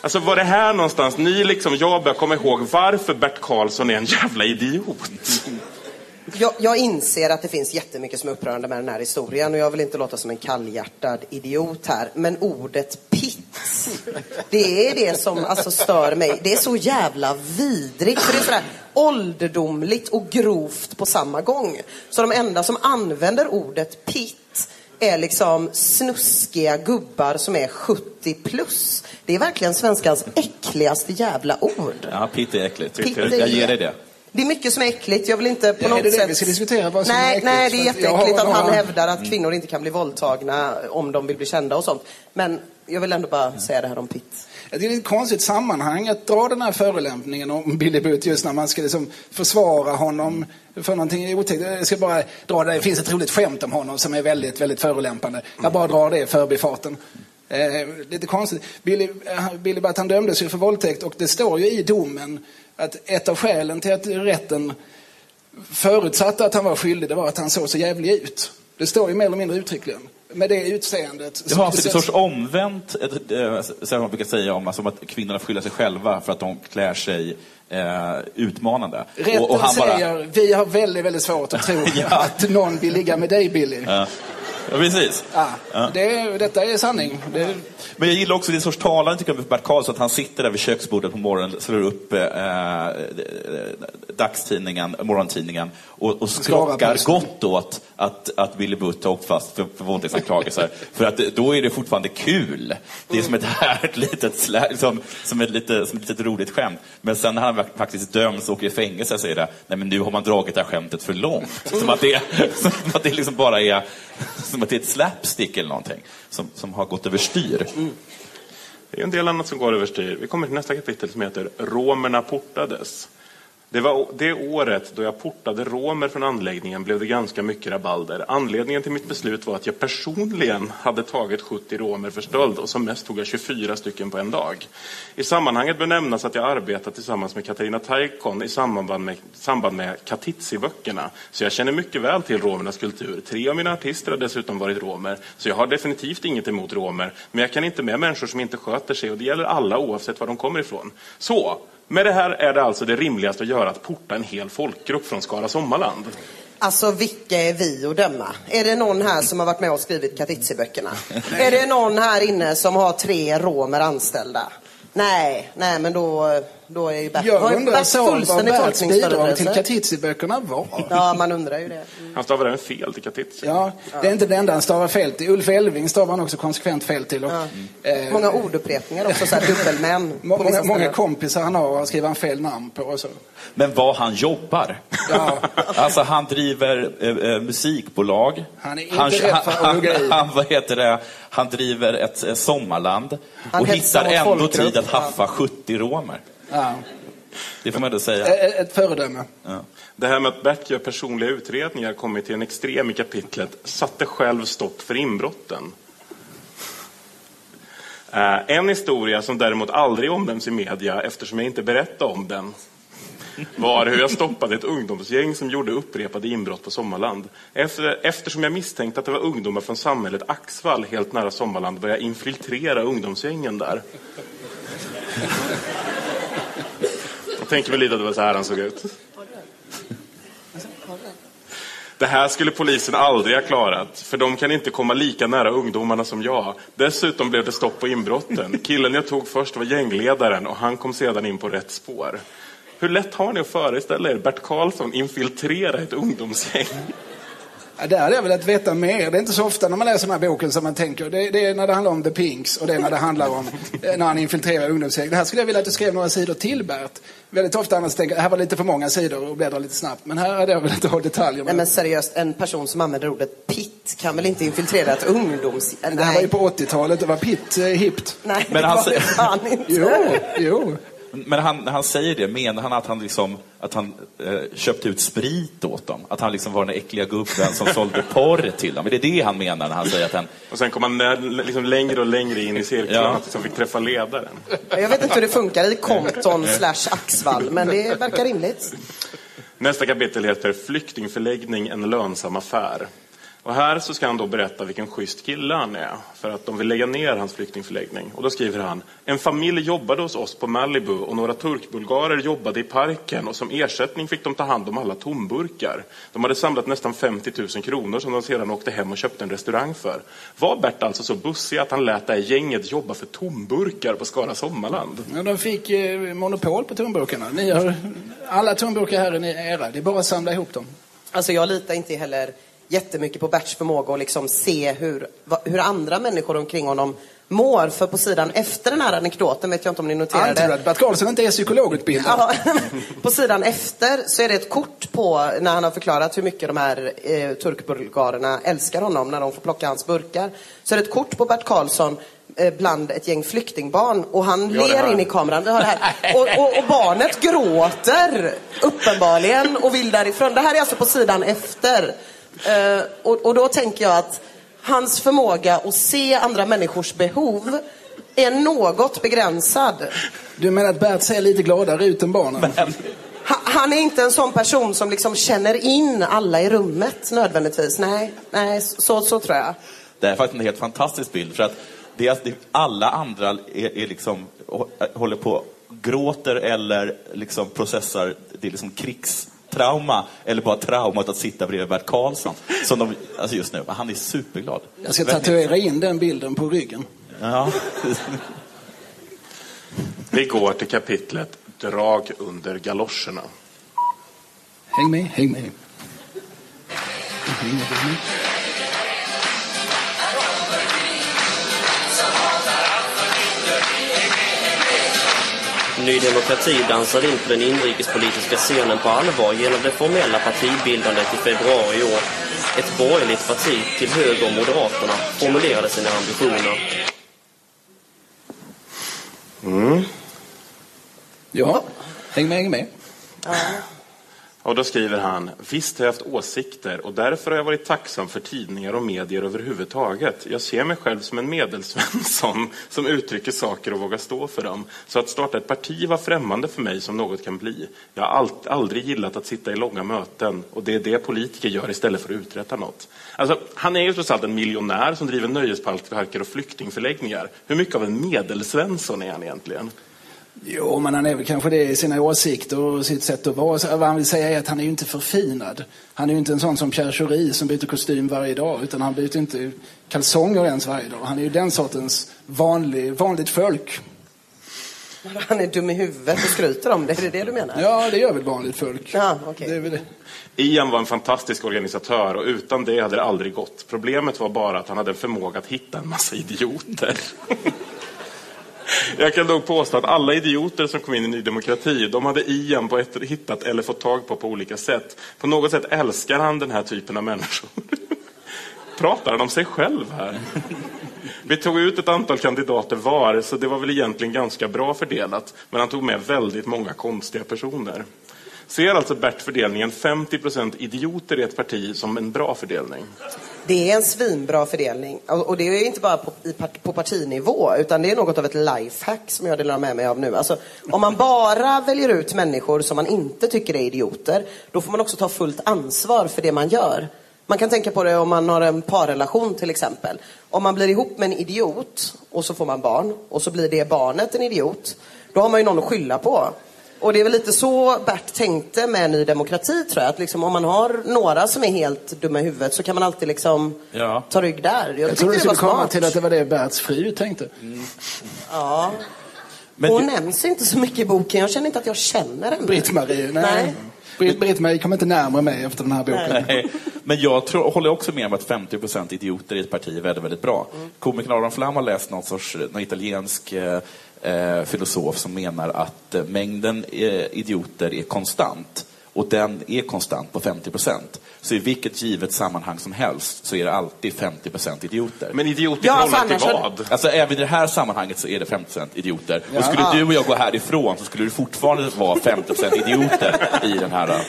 Alltså var det här någonstans, ni liksom, jag börjar komma ihåg varför Bert Karlsson är en jävla idiot. Jag, jag inser att det finns jättemycket som är upprörande med den här historien och jag vill inte låta som en kallhjärtad idiot här. Men ordet pitt, det är det som alltså stör mig. Det är så jävla vidrigt. För det är sådär ålderdomligt och grovt på samma gång. Så de enda som använder ordet pitt är liksom snuskiga gubbar som är 70 plus. Det är verkligen svenskans äckligaste jävla ord. Ja, pitt är äckligt. Pitt är- jag ger dig det. Det är mycket som är äckligt. Jag vill inte på Ja, är något det det sätt... vi ska diskutera, vad som är nej, äckligt? nej, det är jätteäckligt har att han hävdar att kvinnor inte kan bli våldtagna om de vill bli kända och sånt. Men jag vill ändå bara säga det här om Pitt. Det är ett konstigt sammanhang att dra den här förolämpningen om Billy Butt just när man ska liksom försvara honom för någonting otäckt. Jag ska bara dra det. Det finns ett roligt skämt om honom som är väldigt, väldigt förolämpande. Jag bara drar det i förbifarten. Eh, lite konstigt. Billy, eh, Billy Butt han dömdes ju för våldtäkt och det står ju i domen att ett av skälen till att rätten förutsatte att han var skyldig det var att han såg så jävlig ut. Det står ju mer eller mindre uttryckligen. Med det utseendet. Det har alltså en sorts omvänt, eh, som man brukar säga om alltså, att kvinnorna skyller sig själva för att de klär sig eh, utmanande. Rätten Och- och han bara- säger, vi har väldigt, väldigt svårt att tro Ja. att någon vill ligga med dig Billy. Ja. Ja, precis. Ja, Ja. det, detta är sanning. Det, Men jag gillar också, en sorts talande tycker jag med Bert Karlsson, att han sitter där vid köksbordet på morgonen, slår upp eh, eh, dagstidningen, morgontidningen och, och skrockar gott åt att, att Billy Butt har åkt fast för, för våldtäktsanklagelser. för att då är det fortfarande kul. Det är som ett härligt litet, slä, som, som ett lite, som ett litet roligt skämt. Men sen när han faktiskt döms och åker i fängelse är det, nej men nu har man dragit det här skämtet för långt. Som att det, som att det liksom bara är, som att det är ett slapstick eller någonting. Som, som har gått överstyr. Mm. Det är en del annat som går överstyr. Vi kommer till nästa kapitel som heter Romerna portades. Det var det året då jag portade romer från anläggningen blev det ganska mycket rabalder. Anledningen till mitt beslut var att jag personligen hade tagit 70 romer för stöld och som mest tog jag 24 stycken på en dag. I sammanhanget bör nämnas att jag arbetat tillsammans med Katarina Taikon i samband med, samband med Katitzi-böckerna. Så jag känner mycket väl till romernas kultur. Tre av mina artister har dessutom varit romer. Så jag har definitivt inget emot romer. Men jag kan inte med människor som inte sköter sig och det gäller alla oavsett var de kommer ifrån. Så, med det här är det alltså det rimligaste att göra att porta en hel folkgrupp från Skara Sommarland. Alltså vilka är vi att döma? Är det någon här som har varit med och skrivit Katitzi-böckerna? är det någon här inne som har tre romer anställda? Nej, nej men då, då är ju Bert, jag undrar Bert så vad Berts bidrag till. Katitzi-böckerna var. Ja, man undrar ju det. Han stavar även fel till Katitzi. Ja, det är inte det enda han stavar fel till. Ulf Elving stavar han också konsekvent fel till. Och, eh, Många ordupprepningar också, så här dubbelmän. många, många kompisar han har skriver han fel namn på och så. Men vad han jobbar. Ja. Alltså han driver eh, eh, musikbolag. Han är inte rädd för han, han, vad heter det? han driver ett eh, sommarland Han och hittar ändå folkgrupp. tid att haffa 70 romer. Ja. Det får man ändå säga. Eh, Ett föredöme. Ja. Det här med att Bert gör personliga utredningar kommer till en extrem i kapitlet satte själv stopp för inbrotten. En historia som däremot aldrig omnämns i media eftersom jag inte berättade om den var hur jag stoppade ett ungdomsgäng som gjorde upprepade inbrott på Sommarland. Efter, eftersom jag misstänkte att det var ungdomar från samhället Axvall helt nära Sommarland började jag infiltrera ungdomsgängen där. Jag tänker mig lite att det var så här han såg ut. Det här skulle polisen aldrig ha klarat, för de kan inte komma lika nära ungdomarna som jag. Dessutom blev det stopp på inbrotten. Killen jag tog först var gängledaren och han kom sedan in på rätt spår. Hur lätt har ni att föreställa er Bert Karlsson infiltrera ett ungdomsgäng? Ja, där hade jag velat veta mer. Det är inte så ofta när man läser den här boken som man tänker. Det, det är när det handlar om The Pinks och det är när det handlar om eh, när han infiltrerar ungdomsgäng. Det här skulle jag vilja att du skrev några sidor till Bert. Väldigt ofta annars tänker jag det här var lite för många sidor och bläddrar lite snabbt. Men här hade jag velat ha detaljer. Nej men seriöst, en person som använder ordet pitt kan väl inte infiltrera ett ungdoms... det här var ju på 80-talet, det var pitt eh, hippt. Nej, Men det han var säger- det fan inte. Jo, jo. Men han, när han säger det, menar han att han, liksom, att han eh, köpte ut sprit åt dem? Att han liksom var den äckliga gubben som sålde porr till dem? Är det det han menar när han säger att han... Och sen kom han liksom längre och längre in i cirklarna Ja. tills han fick träffa ledaren. Jag vet inte hur det funkar i Compton slash Axvall, men det verkar rimligt. Nästa kapitel heter Flyktingförläggning, en lönsam affär. Och här så ska han då berätta vilken schysst kille han är, för att de vill lägga ner hans flyktingförläggning. Och då skriver han, en familj jobbade hos oss på Malibu och några turkbulgarer jobbade i parken och som ersättning fick de ta hand om alla tomburkar. De hade samlat nästan 50 000 kronor som de sedan åkte hem och köpte en restaurang för. Var Bert alltså så bussig att han lät det här gänget jobba för tomburkar på Skara Sommarland? Ja, de fick eh, monopol på tomburkarna. Ni har, alla tomburkar här är ni- era. Det är bara att samla ihop dem. Alltså jag litar inte heller jättemycket på Berts förmåga att liksom se hur, hur andra människor omkring honom mår. För på sidan efter den här anekdoten, vet jag inte om ni noterade. Antyder att Bert Karlsson inte är psykologutbildad. Ja, på sidan efter så är det ett kort på när han har förklarat hur mycket de här eh, turkbulgarerna älskar honom när de får plocka hans burkar. Så är det ett kort på Bert Karlsson eh, bland ett gäng flyktingbarn och han ler in i kameran. Det har det här. Och, och, och barnet gråter uppenbarligen och vill därifrån. Det här är alltså på sidan efter. Eh, och, och då tänker jag att hans förmåga att se andra människors behov är något begränsad. Du menar att Bert ser lite gladare ut än barnen? Ha- Han är inte en sån person som liksom känner in alla i rummet nödvändigtvis. Nej, nej så, så tror jag. Det är faktiskt en helt fantastisk bild. För att det är, det, alla andra är, är liksom, håller på gråter eller liksom processar det är liksom krigstrauma eller bara traumat att sitta bredvid Bert Karlsson. Som de, alltså just nu. Han är superglad. Jag ska tatuera in den bilden på ryggen. Ja. Vi går till kapitlet Drag under galoscherna. Häng med, häng med. Häng med, häng med. Ny Demokrati dansade in på den inrikespolitiska scenen på allvar genom det formella partibildandet i februari i år. Ett borgerligt parti till höger om Moderaterna formulerade sina ambitioner. Ja, häng med, häng med. Och då skriver han, visst har jag haft åsikter och därför har jag varit tacksam för tidningar och medier överhuvudtaget. Jag ser mig själv som en medelsvensson som uttrycker saker och vågar stå för dem. Så att starta ett parti var främmande för mig som något kan bli. Jag har aldrig gillat att sitta i långa möten och det är det politiker gör istället för att uträtta något. Alltså, han är ju trots allt en miljonär som driver nöjesparker och flyktingförläggningar. Hur mycket av en medelsvensson är han egentligen? Jo, men han är väl kanske det i sina åsikter och sitt sätt att vara. Vad han vill säga är att han är ju inte förfinad. Han är ju inte en sån som Pierre Schori som byter kostym varje dag, utan han byter inte kalsonger ens varje dag. Han är ju den sortens vanlig, vanligt folk. Han är dum i huvudet och skryter om det. Är det det du menar? Ja, det gör väl vanligt folk. Ja, okej. Det är väl det. Ian var en fantastisk organisatör och utan det hade det aldrig gått. Problemet var bara att han hade en förmåga att hitta en massa idioter. Jag kan dock påstå att alla idioter som kom in i Ny Demokrati, de hade Ian på ett, hittat eller fått tag på på olika sätt. På något sätt älskar han den här typen av människor. Pratar han om sig själv här? Vi tog ut ett antal kandidater var, så det var väl egentligen ganska bra fördelat. Men han tog med väldigt många konstiga personer. Ser alltså Bert fördelningen 50% idioter i ett parti som en bra fördelning? Det är en svinbra fördelning. Och det är inte bara på, i, på partinivå, utan det är något av ett lifehack som jag delar med mig av nu. Alltså, om man bara väljer ut människor som man inte tycker är idioter, då får man också ta fullt ansvar för det man gör. Man kan tänka på det om man har en parrelation till exempel. Om man blir ihop med en idiot och så får man barn och så blir det barnet en idiot, då har man ju någon att skylla på. Och det är väl lite så Bert tänkte med Ny Demokrati tror jag. Att liksom, om man har några som är helt dumma i huvudet så kan man alltid liksom Ja. ta rygg där. Jag, Jag tror du det var skulle komma till att det var det Berts fru tänkte. Ja. Men Hon det- nämns inte så mycket i boken. Jag känner inte att jag känner henne. Britt-Marie, nej. Nej. Britt- Britt-Marie kommer inte närmare mig efter den här boken. Nej, men jag tror, håller också med om att 50% idioter i ett parti är väldigt, väldigt bra. Komikern Aron Flam har läst någon sorts någon italiensk eh, Eh, filosof som menar att eh, mängden eh, idioter är konstant. Och den är konstant på 50%. Så i vilket givet sammanhang som helst så är det alltid 50% idioter. Men idiot i Ja, förhållande alltså, till vad? Alltså även i det här sammanhanget så är det 50% idioter. Ja. Och skulle du och jag gå härifrån så skulle det fortfarande vara 50% idioter i den här,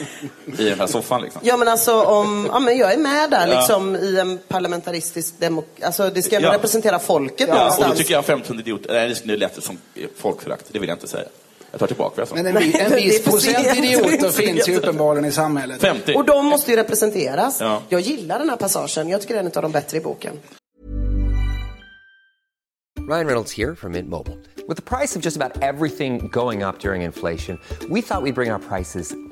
i den här soffan. Liksom. Ja men alltså om, ja men jag är med där liksom i en parlamentaristisk demokrati. Alltså det ska Ja. representera folket Ja, och någonstans. då tycker jag 500 idioter, nej det lät som folkförakt, det vill jag inte säga. Jag tar tillbaka vad jag sa. Men en, vi- en Det viss procent idioter finns ju uppenbarligen i samhället. 50. Och de måste ju representeras. Ja. Jag gillar den här passagen. Jag tycker det är en av de bättre i boken. Ryan Reynolds here from Mint Mobile. With the price of just about everything going up during inflation, we thought we'd bring our prices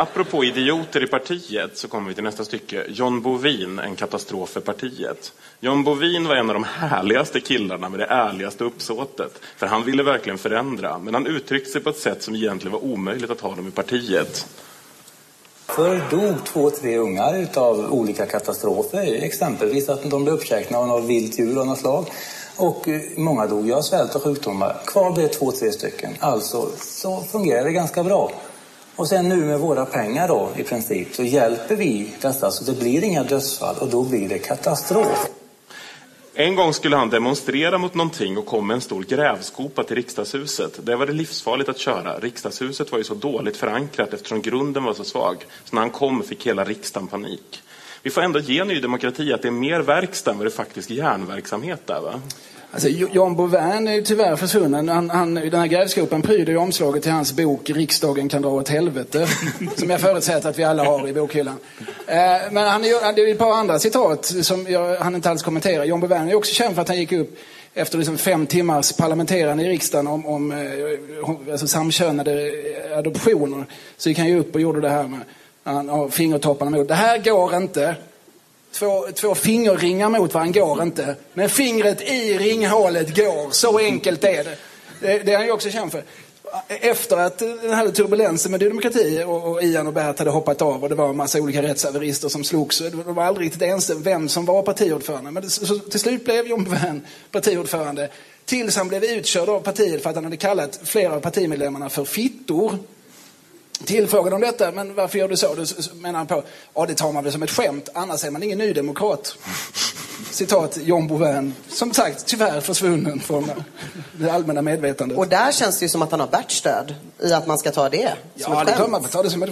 Apropå idioter i partiet så kommer vi till nästa stycke. John Bovin, en katastrof för partiet. John Bovin var en av de härligaste killarna med det ärligaste uppsåtet. För han ville verkligen förändra, men han uttryckte sig på ett sätt som egentligen var omöjligt att ha dem i partiet. Förr dog två, tre ungar utav olika katastrofer. Exempelvis att de blev uppkäkna av något vilt djur av något slag. Och eh, många dog ju av svält och sjukdomar. Kvar blev två, tre stycken. Alltså så fungerar det ganska bra. Och sen nu med våra pengar då i princip så hjälper vi dessa så det blir inga dödsfall och då blir det katastrof. En gång skulle han demonstrera mot någonting och kom med en stor grävskopa till riksdagshuset. Där var det livsfarligt att köra. Riksdagshuset var ju så dåligt förankrat eftersom grunden var så svag. Så när han kom fick hela riksdagen panik. Vi får ändå ge Ny Demokrati att det är mer verkstad än vad det faktiskt järnverksamhet där va? Alltså, Jo- John Bovin är ju tyvärr försvunnen. Han, han, den här grävskopan pryder ju omslaget till hans bok Riksdagen kan dra åt helvete. som jag förutsätter att vi alla har i bokhyllan. Eh, men han är det är ett par andra citat som jag, han inte alls kommenterar. John Bovin är också känd för att han gick upp efter liksom fem timmars parlamenterande i riksdagen om, om eh, alltså samkönade adoptioner. Så gick han ju upp och gjorde det här med han har fingertopparna mot. Det här går inte. Två, två fingerringar mot varandra går inte. Men fingret i ringhålet går. Så enkelt är det. Det, det är han ju också känd för. Efter att den här turbulensen med Demokrati och, och Ian och Bert hade hoppat av och det var en massa olika rättshaverister som slogs. De var aldrig riktigt ense vem som var partiordförande. Men det, så, till slut blev John Bouvin partiordförande. Tills han blev utkörd av partiet för att han hade kallat flera av partimedlemmarna för fittor. Tillfrågade om detta, men varför gör du så? Då menar han på, ja det tar man väl som ett skämt, annars är man ingen nydemokrat. Citat John Bouvin, som sagt tyvärr försvunnen från det allmänna medvetandet. Och där känns det ju som att han har Berts stöd i att man ska ta det som Ja, ett det skämt. kan man ta det som ett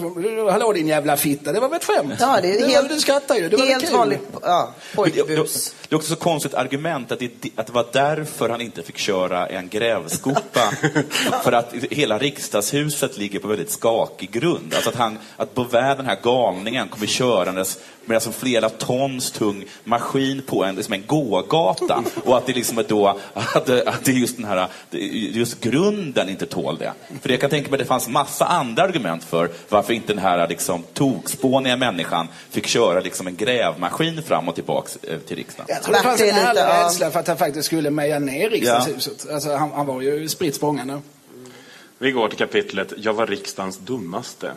Hallå din jävla fitta, det var väl ett skämt? Ja, det är helt- du skrattar ju, det var helt vanligt ja, Det, det, pojkbus. det är också så konstigt argument att det, att det var därför han inte fick köra en grävskopa. för att hela riksdagshuset ligger på väldigt skakig grund. Alltså att, han, att Bovin, den här galningen, kommer körandes med alltså flera tons tung maskin på en, liksom en gågata. Och att det liksom är då, att det, att det är just den här, just grunden inte tål det. För jag kan tänka mig att det fanns massa andra argument för varför inte den här liksom, tokspåniga människan fick köra liksom en grävmaskin fram och tillbaks eh, till riksdagen. Jag tror det fanns en ja. rädsla för att han faktiskt skulle meja ner riksdagshuset. Alltså, han, han var ju spritt språngande. Vi går till kapitlet Jag var riksdagens dummaste.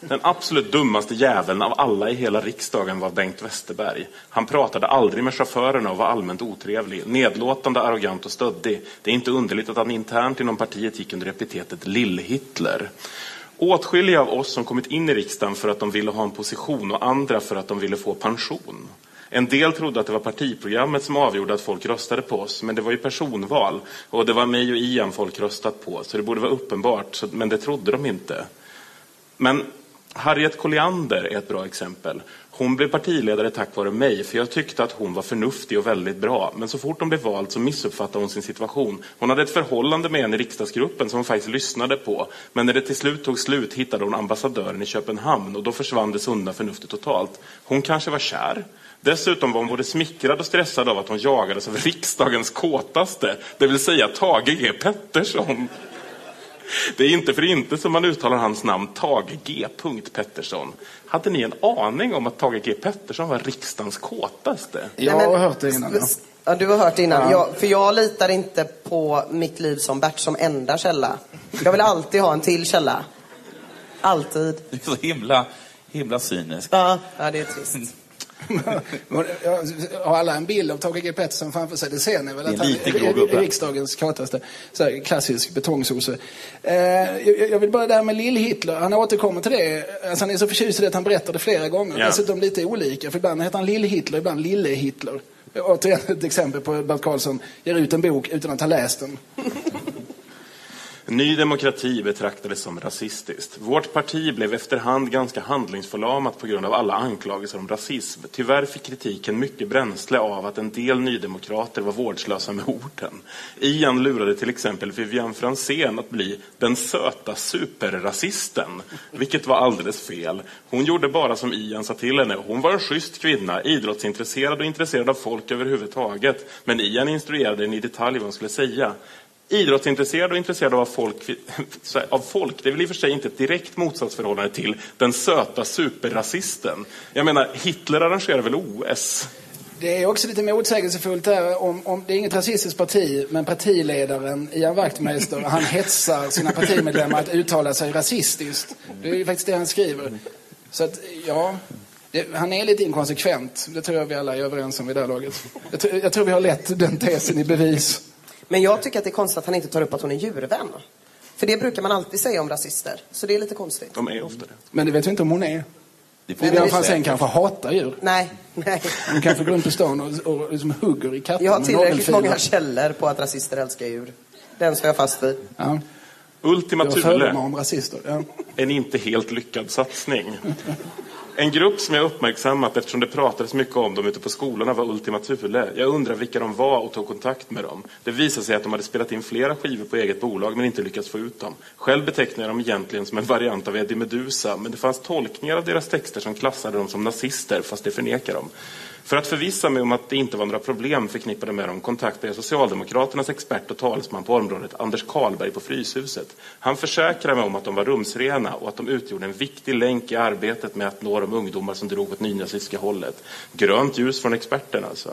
Den absolut dummaste jäveln av alla i hela riksdagen var Bengt Westerberg. Han pratade aldrig med chaufförerna och var allmänt otrevlig, nedlåtande, arrogant och stöddig. Det är inte underligt att han internt inom partiet gick under epitetet Lill-Hitler. Åtskilliga av oss som kommit in i riksdagen för att de ville ha en position och andra för att de ville få pension. En del trodde att det var partiprogrammet som avgjorde att folk röstade på oss, men det var ju personval. Och det var mig och Ian folk röstat på, så det borde vara uppenbart, men det trodde de inte. Men Harriet Colliander är ett bra exempel. Hon blev partiledare tack vare mig, för jag tyckte att hon var förnuftig och väldigt bra. Men så fort hon blev vald så missuppfattade hon sin situation. Hon hade ett förhållande med en i riksdagsgruppen som hon faktiskt lyssnade på. Men när det till slut tog slut hittade hon ambassadören i Köpenhamn och då försvann det sunda förnuftet totalt. Hon kanske var kär. Dessutom var hon både smickrad och stressad av att hon jagades av riksdagens kåtaste, det vill säga Tage G Pettersson. Det är inte för inte som man uttalar hans namn Tage G. Pettersson. Hade ni en aning om att Tage G. Pettersson var riksdagens kåtaste? Jag har hört det innan. Ja. Ja, du har hört det innan. Ja. Jag, för jag litar inte på mitt liv som Bert som enda källa. Jag vill alltid ha en till källa. Alltid. Du är så himla, himla cynisk. Ja, ja det är trist. Har alla en bild av Tage G Pettersson framför sig? Det ser ni väl? Att han är riksdagens kåtaste. Så här, klassisk betongsosse. Eh, jag, jag vill bara det här med Lill-Hitler. Han återkommer till det. Alltså, han är så förtjust i det att han berättar det flera gånger. Ja. Dessutom lite olika. För ibland heter han Lill-Hitler, ibland Lille-Hitler. Återigen ett exempel på Bert Karlsson ger ut en bok utan att ha läst den. Ny demokrati betraktades som rasistiskt. Vårt parti blev efterhand ganska handlingsförlamat på grund av alla anklagelser om rasism. Tyvärr fick kritiken mycket bränsle av att en del nydemokrater var vårdslösa med orden. Ian lurade till exempel Vivian Franzén att bli den söta superrasisten, vilket var alldeles fel. Hon gjorde bara som Ian sa till henne. Hon var en schysst kvinna, idrottsintresserad och intresserad av folk överhuvudtaget. Men Ian instruerade henne i detalj vad hon skulle säga idrottsintresserad och intresserad av folk, av folk, det är väl i och för sig inte ett direkt motsatsförhållande till den söta superrasisten. Jag menar, Hitler arrangerar väl OS? Det är också lite motsägelsefullt där. Om, om, det är inget rasistiskt parti, men partiledaren Ian Wachtmeister, han hetsar sina partimedlemmar att uttala sig rasistiskt. Det är ju faktiskt det han skriver. Så att, ja, det, han är lite inkonsekvent. Det tror jag vi alla är överens om vid det här laget. Jag, jag tror vi har lett den tesen i bevis. Men jag tycker att det är konstigt att han inte tar upp att hon är djurvän. För det brukar man alltid säga om rasister. Så det är lite konstigt. De är ofta det. Men det vet vi inte om hon är. Nej, men Vivian det- Franzén kanske hatar djur. Nej, nej. Hon kanske går runt på stan och, och liksom hugger i katter Jag har tillräckligt många källor på att rasister älskar djur. Den står jag fast vid. Ja. Ultima Thule, om rasister. Ja. en inte helt lyckad satsning. En grupp som jag uppmärksammat eftersom det pratades mycket om dem ute på skolorna var Ultima Thule. Jag undrar vilka de var och tog kontakt med dem. Det visade sig att de hade spelat in flera skivor på eget bolag men inte lyckats få ut dem. Själv betecknar jag dem egentligen som en variant av Eddie Meduza men det fanns tolkningar av deras texter som klassade dem som nazister fast det förnekar de. För att förvissa mig om att det inte var några problem förknippade med dem kontaktade jag Socialdemokraternas expert och talesman på området, Anders Karlberg på Fryshuset. Han försäkrade mig om att de var rumsrena och att de utgjorde en viktig länk i arbetet med att nå de ungdomar som drog åt nynazistiska hållet. Grönt ljus från experterna alltså.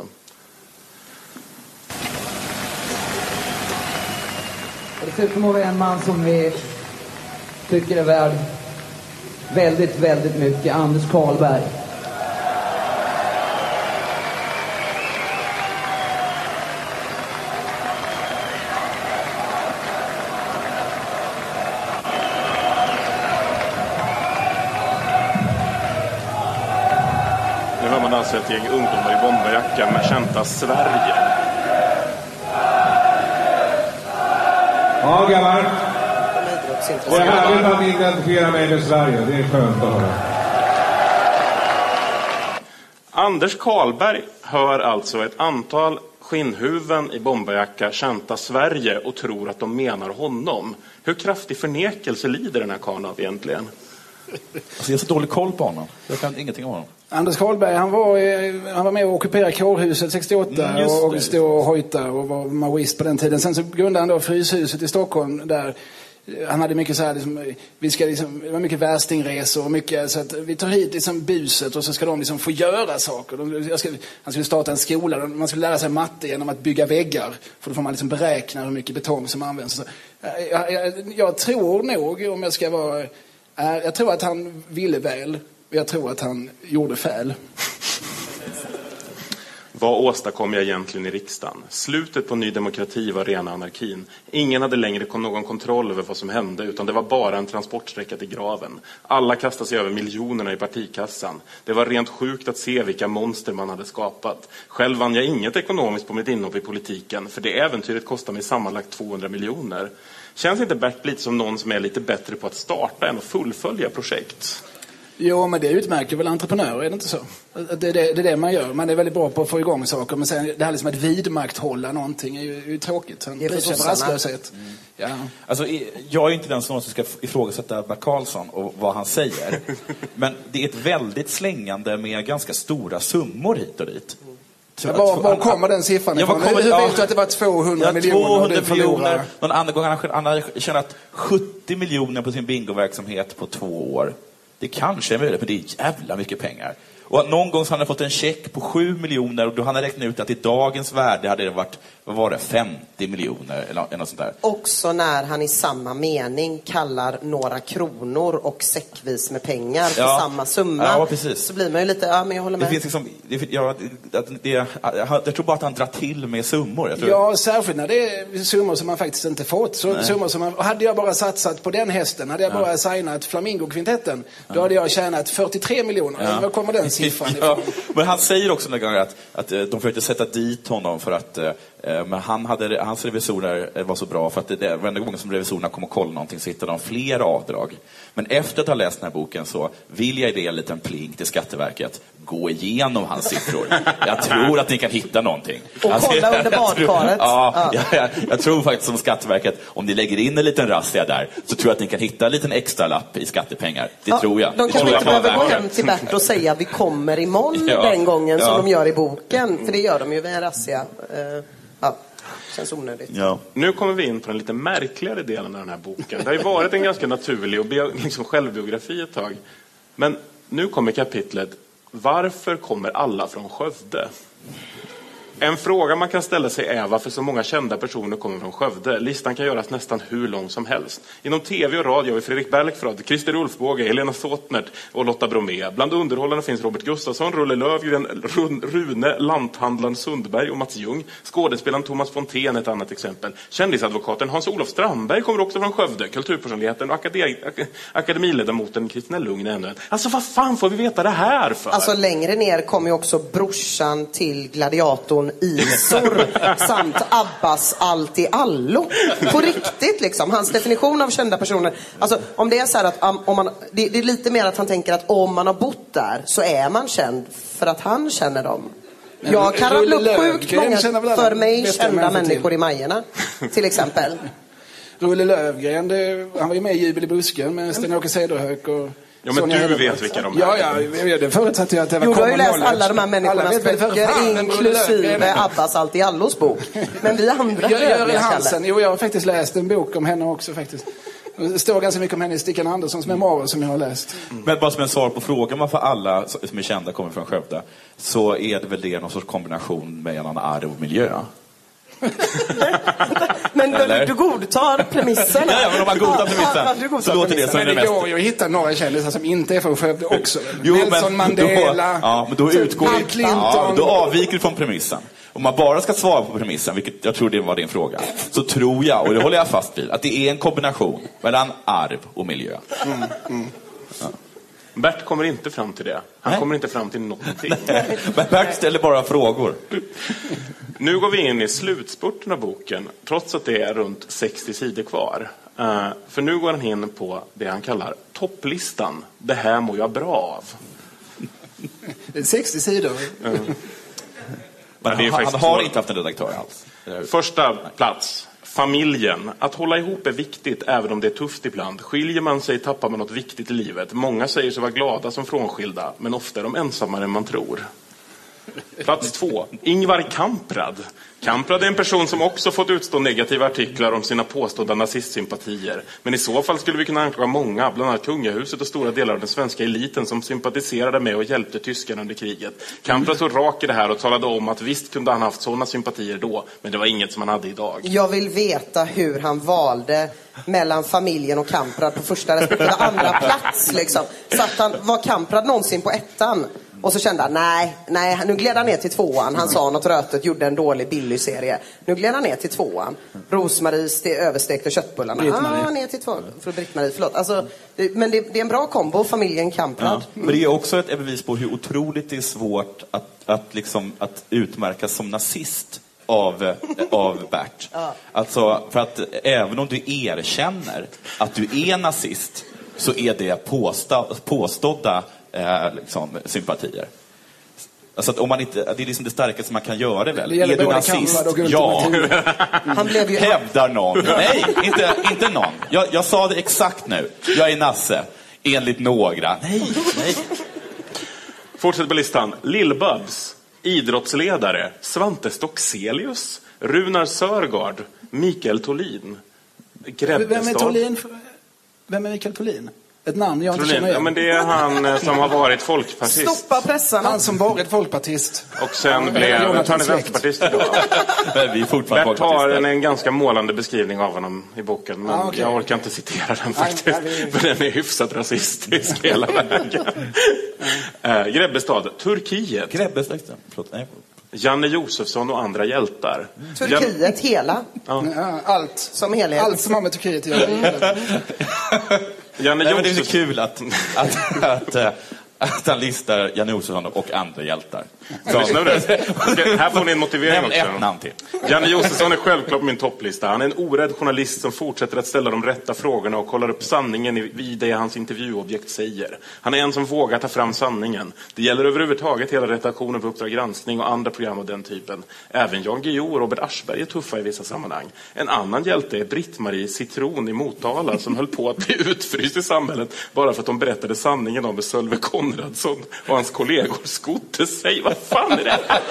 Dessutom har vi en man som vi tycker är värd väldigt, väldigt mycket. Anders Karlberg. Ett gäng ungdomar i bomberjacka med kända Sverige. Ja, grabbar. Det är härligt att ni identifierar mig med Sverige. Det är skönt att höra. Anders Karlberg hör alltså ett antal skinnhuven i bomberjacka känta Sverige och tror att de menar honom. Hur kraftig förnekelse lider den här karln av egentligen? Alltså, jag har så dålig koll på honom. Jag kan ingenting om honom. Anders Karlberg, han var, han var med och ockuperade kårhuset 68 Mm, och, och stod och hojtade och var maoist på den tiden. Sen så grundade han då Fryshuset i Stockholm där han hade mycket så här, liksom, vi ska liksom, det var mycket värstingresor och mycket så att vi tar hit liksom buset och så ska de liksom få göra saker. De, ska, han skulle starta en skola, man skulle lära sig matte genom att bygga väggar. För då får man liksom beräkna hur mycket betong som används. Så, eh, jag, jag, jag tror nog, om jag ska vara jag tror att han ville väl. men Jag tror att han gjorde fel. Vad åstadkom jag egentligen i riksdagen? Slutet på Ny Demokrati var rena anarkin. Ingen hade längre någon kontroll över vad som hände, utan det var bara en transportsträcka till graven. Alla kastade sig över miljonerna i partikassan. Det var rent sjukt att se vilka monster man hade skapat. Själv vann jag inget ekonomiskt på mitt inhopp i politiken, för det äventyret kostade mig sammanlagt 200 miljoner. Känns inte Bert lite som någon som är lite bättre på att starta än att fullfölja projekt? Jo, men det utmärker väl entreprenörer, är det inte så? Det är det, det, är det man gör. Man är väldigt bra på att få igång saker, men sen det här liksom att vidmakthålla någonting är ju, är ju tråkigt. Sen Det är för drivs av sossarna. rastlöshet. Ja. Alltså, jag är inte den som ska ifrågasätta Bert Karlsson och vad han säger. Men det är ett väldigt slängande med ganska stora summor hit och dit. Ja, var, var kommer den siffran var ifrån? kommer- Hur ja. vet du att det var 200 Ja, miljoner? och 200 du förlorar? miljoner. Någon annan gång han- har tjänat 70 miljoner på sin bingoverksamhet på två år. Det kanske är möjligt, men det är jävla mycket pengar. Och någon gång så har han fått en check på 7 miljoner och då har han räknat ut att i dagens värde hade det varit, vad var det, 50 miljoner eller något sånt där. Också när han i samma mening kallar några kronor och säckvis med pengar för Ja. samma summa. Ja, precis. Så blir man ju lite, ja men jag håller Det med. finns liksom, det, ja, det, det, jag, jag tror bara att han drar till med summor. Jag tror, Ja, särskilt när det är summor som man faktiskt inte fått. Så, Nej. summor som man, och hade jag bara satsat på den hästen, hade jag bara signat Flamingo-kvintetten, då hade jag tjänat 43 miljoner. Ja. Var kommer den siffran Ja, ifrån. men han säger också några gånger att, att eh, de försökte sätta dit honom för att eh, men han hade, hans revisorer eh, var så bra för att det, det, varenda gång som revisorerna kom och kollade någonting så hittade de fler avdrag. Men efter att ha läst den här boken så vill jag ge en liten pling till Skatteverket. Gå igenom hans siffror. Jag tror att ni kan hitta någonting. Och kolla under jag tror- badkaret. Ja, Ja. Jag, jag, tror faktiskt som Skatteverket, om ni lägger in en liten razzia där, så tror jag att ni kan hitta en liten extra lapp i skattepengar. Det Ja, tror jag. De kanske inte behöver gå hem till Bert och säga vi kommer imorgon Ja. den gången som de gör i boken. För det gör de ju vid en razzia. Ja, känns onödigt. Ja. Nu kommer vi in på den lite märkligare delen av den här boken. Det har ju varit en ganska naturlig och liksom självbiografi ett tag. Men nu kommer kapitlet Varför kommer alla från Skövde? En fråga man kan ställa sig är varför så många kända personer kommer från Skövde. Listan kan göras nästan hur lång som helst. Inom tv och radio har vi Fredrik Bergfeldt, Christer Ulfbåge, Helena Såtnert och Lotta Bromé. Bland underhållarna finns Robert Gustafsson, Rulle Lövgren, Rune Lanthandlaren Sundberg och Mats Ljung. Skådespelaren Thomas Fontén är ett annat exempel. Kändisadvokaten Hans-Olof Strandberg kommer också från Skövde. Kulturpersonligheten och akade- akademiledamoten Kristina Lugn är ännu en. Alltså vad fan får vi veta det här för? Alltså längre ner kommer ju också brorsan till gladiatorn Isor samt Abbas allt i allo. På riktigt liksom. Hans definition av kända personer. Alltså om det är så här att om man, det, det är lite mer att han tänker att om man har bott där så är man känd för att han känner dem. Men Jag kan rabbla upp sjukt många för mig kända människor till. i Majorna. Till exempel. Rulle Lövgren, det, han var ju med i Jubel i busken med Sten-Åke Cederhök och Ja, men Sonja du vet vilka de är. Ja, ja, det förutsatte jag att det var Jo, du har ju läst knowledge. alla de här människornas böcker, inklusive. Abbas allt i allos bok. Men vi andra Gör- Görel Hansen, jo jag har faktiskt läst en bok om henne också faktiskt. Det står ganska mycket om henne i Stickan Anderssons memoarer som jag har läst. Men bara som en svar på frågan varför alla som är kända kommer från Skövde, så är det väl det någon sorts kombination med en arv och miljö. Men du, du godtar premisserna? Ja, ja, men om man godtar Ja, premissen, ja, du så låter det som Men det det mest... går ju att hitta några kändisar som inte är från Skövde också. Jo, Nelson men Mandela. Då, ja, men då typ utgår Bill Clinton. Ja, då avviker du från premissen. Om man bara ska svara på premissen, vilket jag tror det var din fråga, så tror jag, och det håller jag fast vid, att det är en kombination mellan arv och miljö. Bert kommer inte fram till det. Han Nej. kommer inte fram till någonting. Men Bert ställer bara frågor. Nu går vi in i slutspurten av boken, trots att det är runt 60 sidor kvar. Eh, för nu går han in på det han kallar topplistan. Det här mår jag bra av. Det är 60 sidor. Men Men han, han faktiskt har inte haft en redaktör alls. Första plats. Familjen. Att hålla ihop är viktigt, även om det är tufft ibland. Skiljer man sig tappar man något viktigt i livet. Många säger sig vara glada som frånskilda, men ofta är de ensammare än man tror. Plats två. Ingvar Kamprad. Kamprad är en person som också fått utstå negativa artiklar om sina påstådda nazistsympatier. Men i så fall skulle vi kunna anklaga många, bland annat kungahuset och stora delar av den svenska eliten som sympatiserade med och hjälpte tyskarna under kriget. Kamprad stod rak i det här och talade om att visst kunde han haft sådana sympatier då, men det var inget som han hade idag. Jag vill veta hur han valde mellan familjen och Kamprad på första respektive andra plats. Liksom. Satt han, var Kamprad någonsin på ettan? Och så kände han, nej, nej, nu gled han ner till tvåan. Han sa något rötet, gjorde en dålig billig serie. Nu gled han ner till tvåan. Rosmaries till överstekta köttbullarna. Britt-Marie. Ah, ner till tvåan. För Britt-Marie, förlåt. Alltså, det, men det, det är en bra kombo, familjen Kamprad. Ja. Men det är också ett bevis på hur otroligt det är svårt att, att, liksom, att utmärkas som nazist av, av Bert. Ja. Alltså, för att även om du erkänner att du är nazist så är det påstå, påstådda eh, liksom, sympatier. Alltså att om man inte, det är liksom det starkaste man kan göra väl? Det är du nazist? Ja. Han blev ju... Hävdar någon. Nej, inte, inte någon. Jag, jag sa det exakt nu. Jag är nasse. Enligt några. Nej, nej. Fortsätter på listan. Lill-Babs, idrottsledare, Svante Stockselius, Runar Sörgard, Mikael Tholin, Vem är Grebbestad. Tholin? Vem är Mikael Tholin? Ett namn jag inte Tholin. känner Ja, igen. men det är han eh, som har varit folkpartist Stoppa pressarna. Han som varit folkpartist. och sen Ja, blev han är vänsterpartist idag. Men vi är fortfarande Bert har en, en ganska målande beskrivning av honom i boken, men Ah, okej. jag orkar inte citera den faktiskt. nej, vi- För den är hyfsat rasistisk hela vägen. Eh, Grebbestad, Turkiet, Grebbestad. Förlåt, nej. Janne Josefsson och andra hjältar. Jan- Turkiet, hela. Ja, allt. Som helhet. Allt som har med Turkiet att göra. Janne Nej, men det är så kul att, att, att, eh, att han listar Janne Josefsson och andra hjältar. Lyssna. Ska- Här får ni en motivering Nämn också. ett namn till. Janne Josefsson är självklart på min topplista. Han är en orädd journalist som fortsätter att ställa de rätta frågorna och kollar upp sanningen i i det hans intervjuobjekt säger. Han är en som vågar ta fram sanningen. Det gäller överhuvudtaget hela redaktionen på Uppdrag granskning och andra program av den typen. Även Jan Guillou och Robert Aschberg är tuffa i vissa sammanhang. En annan hjälte är Britt-Marie Citron i Motala som höll på att bli utfryst i samhället bara för att de berättade sanningen om hur Sölve Konradsson och hans kollegor skodde sig. Vad fan är det här?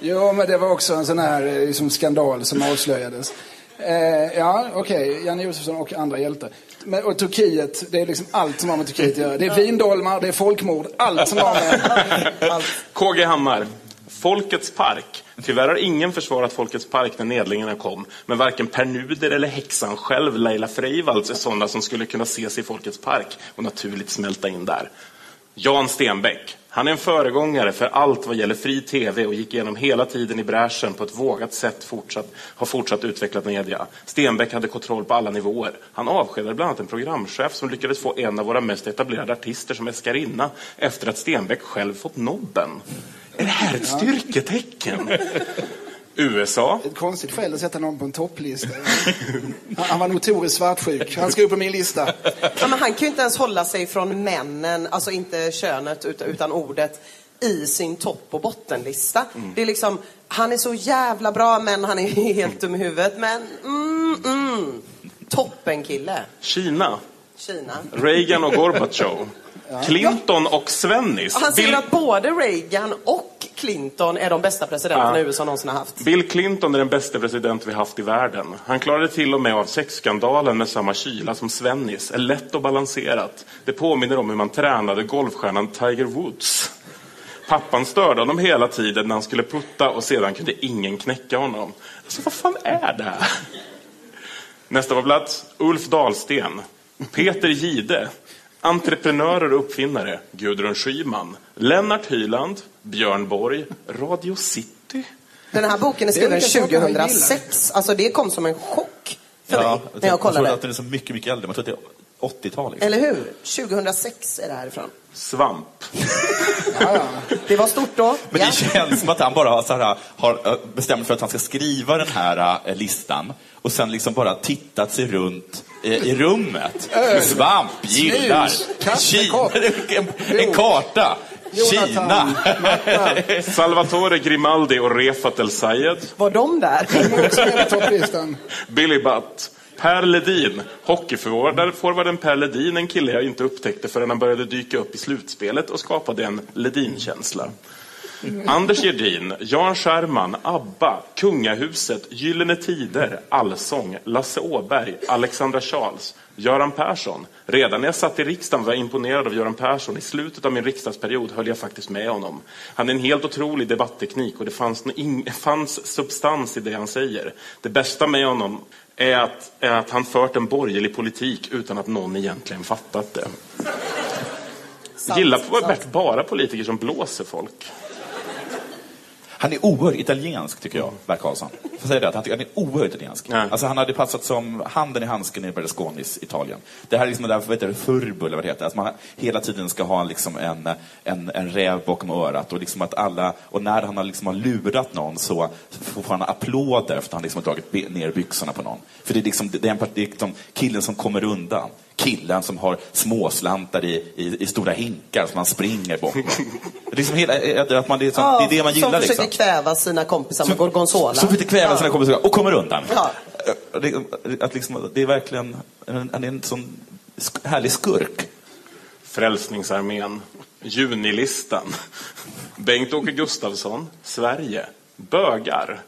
Jo, men det var också en sån här eh, liksom, skandal som avslöjades. Eh, ja, okej, Janne Josefsson och andra hjältar. Men, och Turkiet, det är liksom allt som har med Turkiet att göra. Det är vindolmar, det är folkmord, allt som har med... KG Hammar. Folkets park. Tyvärr har ingen försvarat Folkets park när nedlingarna kom. Men varken Per Nuder eller häxan själv, Laila Freivalds, är sådana som skulle kunna ses i Folkets park och naturligt smälta in där. Jan Stenbeck. Han är en föregångare för allt vad gäller fri tv och gick igenom hela tiden i bräschen på ett vågat sätt fortsatt, har fortsatt utvecklat media. Stenbeck hade kontroll på alla nivåer. Han avskedade bland annat en programchef som lyckades få en av våra mest etablerade artister som älskarinna efter att Stenbeck själv fått nobben. Är det här ett styrketecken? USA. Ett konstigt skäl att sätta någon på en topplista. Han, han var notoriskt svartsjuk. Han ska upp på min lista. Ja, men han kan ju inte ens hålla sig från männen, alltså inte könet utan, utan ordet, i sin topp och bottenlista. Det är liksom, han är så jävla bra men han är helt dum i huvudet. Men, mm, mm. Toppenkille. Kina. Kina. Reagan och Gorbatjov. Clinton och Svennis. Och han säger Bill, att både Reagan och Clinton är de bästa presidenterna Ja. USA någonsin har haft. Bill Clinton är den bästa president vi haft i världen. Han klarade till och med av sexskandalen med samma kyla som Svennis. Är lätt och balanserat. Det påminner om hur man tränade golfstjärnan Tiger Woods. Pappan störde honom hela tiden när han skulle putta och sedan kunde ingen knäcka honom. Alltså vad fan är det här? Nästa på plats, Ulf Dahlsten. Peter Gide. Entreprenörer och uppfinnare. Gudrun Schyman. Lennart Hyland. Björn Borg. Radio City. Den här boken är skriven saker han gillar. 2006. Alltså det kom som en chock för mig Ja, när jag jag tror kollade. att den är så mycket, mycket äldre. Man tror att det är 80-tal. Liksom. Eller hur? 2006 är det härifrån. Svamp. Det var stort då. Men ja. det känns som att han bara har, så här, har eh, bestämt för att han ska skriva den här eh, listan och sen liksom bara tittat sig runt eh, i rummet. Öl, Svamp, gillar, Kina, en, en karta. Kina. Salvatore Grimaldi och Refat El Sayed. Var de där? Billy Butt. Per Ledin, hockeyforwarden Per Ledin, en kille jag inte upptäckte förrän han började dyka upp i slutspelet och skapade en Ledin-känsla. Anders Gerdin, Jan Scherman, ABBA, Kungahuset, Gyllene Tider, Allsång, Lasse Åberg, Alexandra Charles, Göran Persson. Redan när jag satt i riksdagen var jag imponerad av Göran Persson. I slutet av min riksdagsperiod höll jag faktiskt med honom. Han är en helt otrolig debattteknik och det fanns, fanns substans i det han säger. Det bästa med honom är att, är att han fört en borgerlig politik utan att någon egentligen fattat det. Gillar Bert bara politiker som blåser folk? Han är oerhört italiensk, tycker jag, Bert Karlsson. Får säga det? Att Han han är oerhört italiensk. Alltså, han hade passat som handen i handsken i Berlusconis Italien. Det här är liksom det där, vad heter det, furbo, eller vad det heter. Att man hela tiden ska ha liksom en, en, en räv bakom örat. Och, liksom att alla, och när han har, liksom har lurat någon så får han applåder för att han liksom har dragit ner byxorna på någon. För det är, liksom, det är, en, det är liksom killen som kommer undan. Killen som har småslantar i, i, i stora hinkar som han springer bort med. Det är, liksom hela, att man, det, är liksom, det är det man som gillar. försöker Liksom. kväva sina kompisar med gorgonzola. Som inte kväva sina kompisar och kommer undan. Ja. Det, att liksom, det är verkligen en, en, en sån härlig skurk. Frälsningsarmén, Junilistan, Bengt-Åke Gustafsson, Sverige, bögar.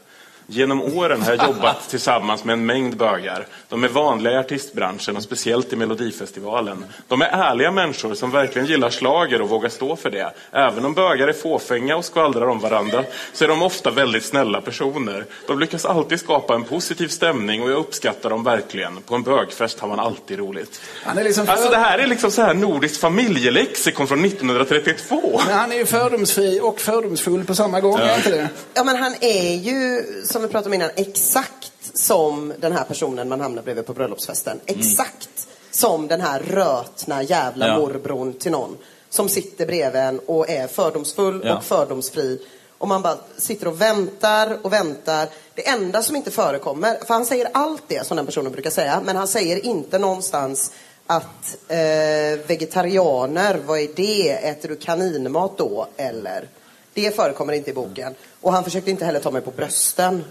Genom åren har jag jobbat tillsammans med en mängd bögar. De är vanliga i artistbranschen och speciellt i Melodifestivalen. De är ärliga människor som verkligen gillar slager och vågar stå för det. Även om bögar är fåfänga och skvallrar om varandra så är de ofta väldigt snälla personer. De lyckas alltid skapa en positiv stämning och jag uppskattar dem verkligen. På en bögfest har man alltid roligt. Han är liksom Alltså för- det här är liksom så här nordiskt familjelexikon från 1932. Men han är ju fördomsfri och fördomsfull på samma gång, är inte det? Ja, men han är ju, som vi pratade om innan, exakt som den här personen man hamnar bredvid på bröllopsfesten. Exakt som den här rötna jävla Ja. morbrorn till någon. som sitter bredvid en och är fördomsfull Ja. och fördomsfri. Och man bara sitter och väntar och väntar. Det enda som inte förekommer, för han säger allt det som den personen brukar säga, men han säger inte någonstans att eh, vegetarianer, vad är det? Äter du kaninmat då? Eller? Det förekommer inte i boken. Och han försökte inte heller ta mig på brösten.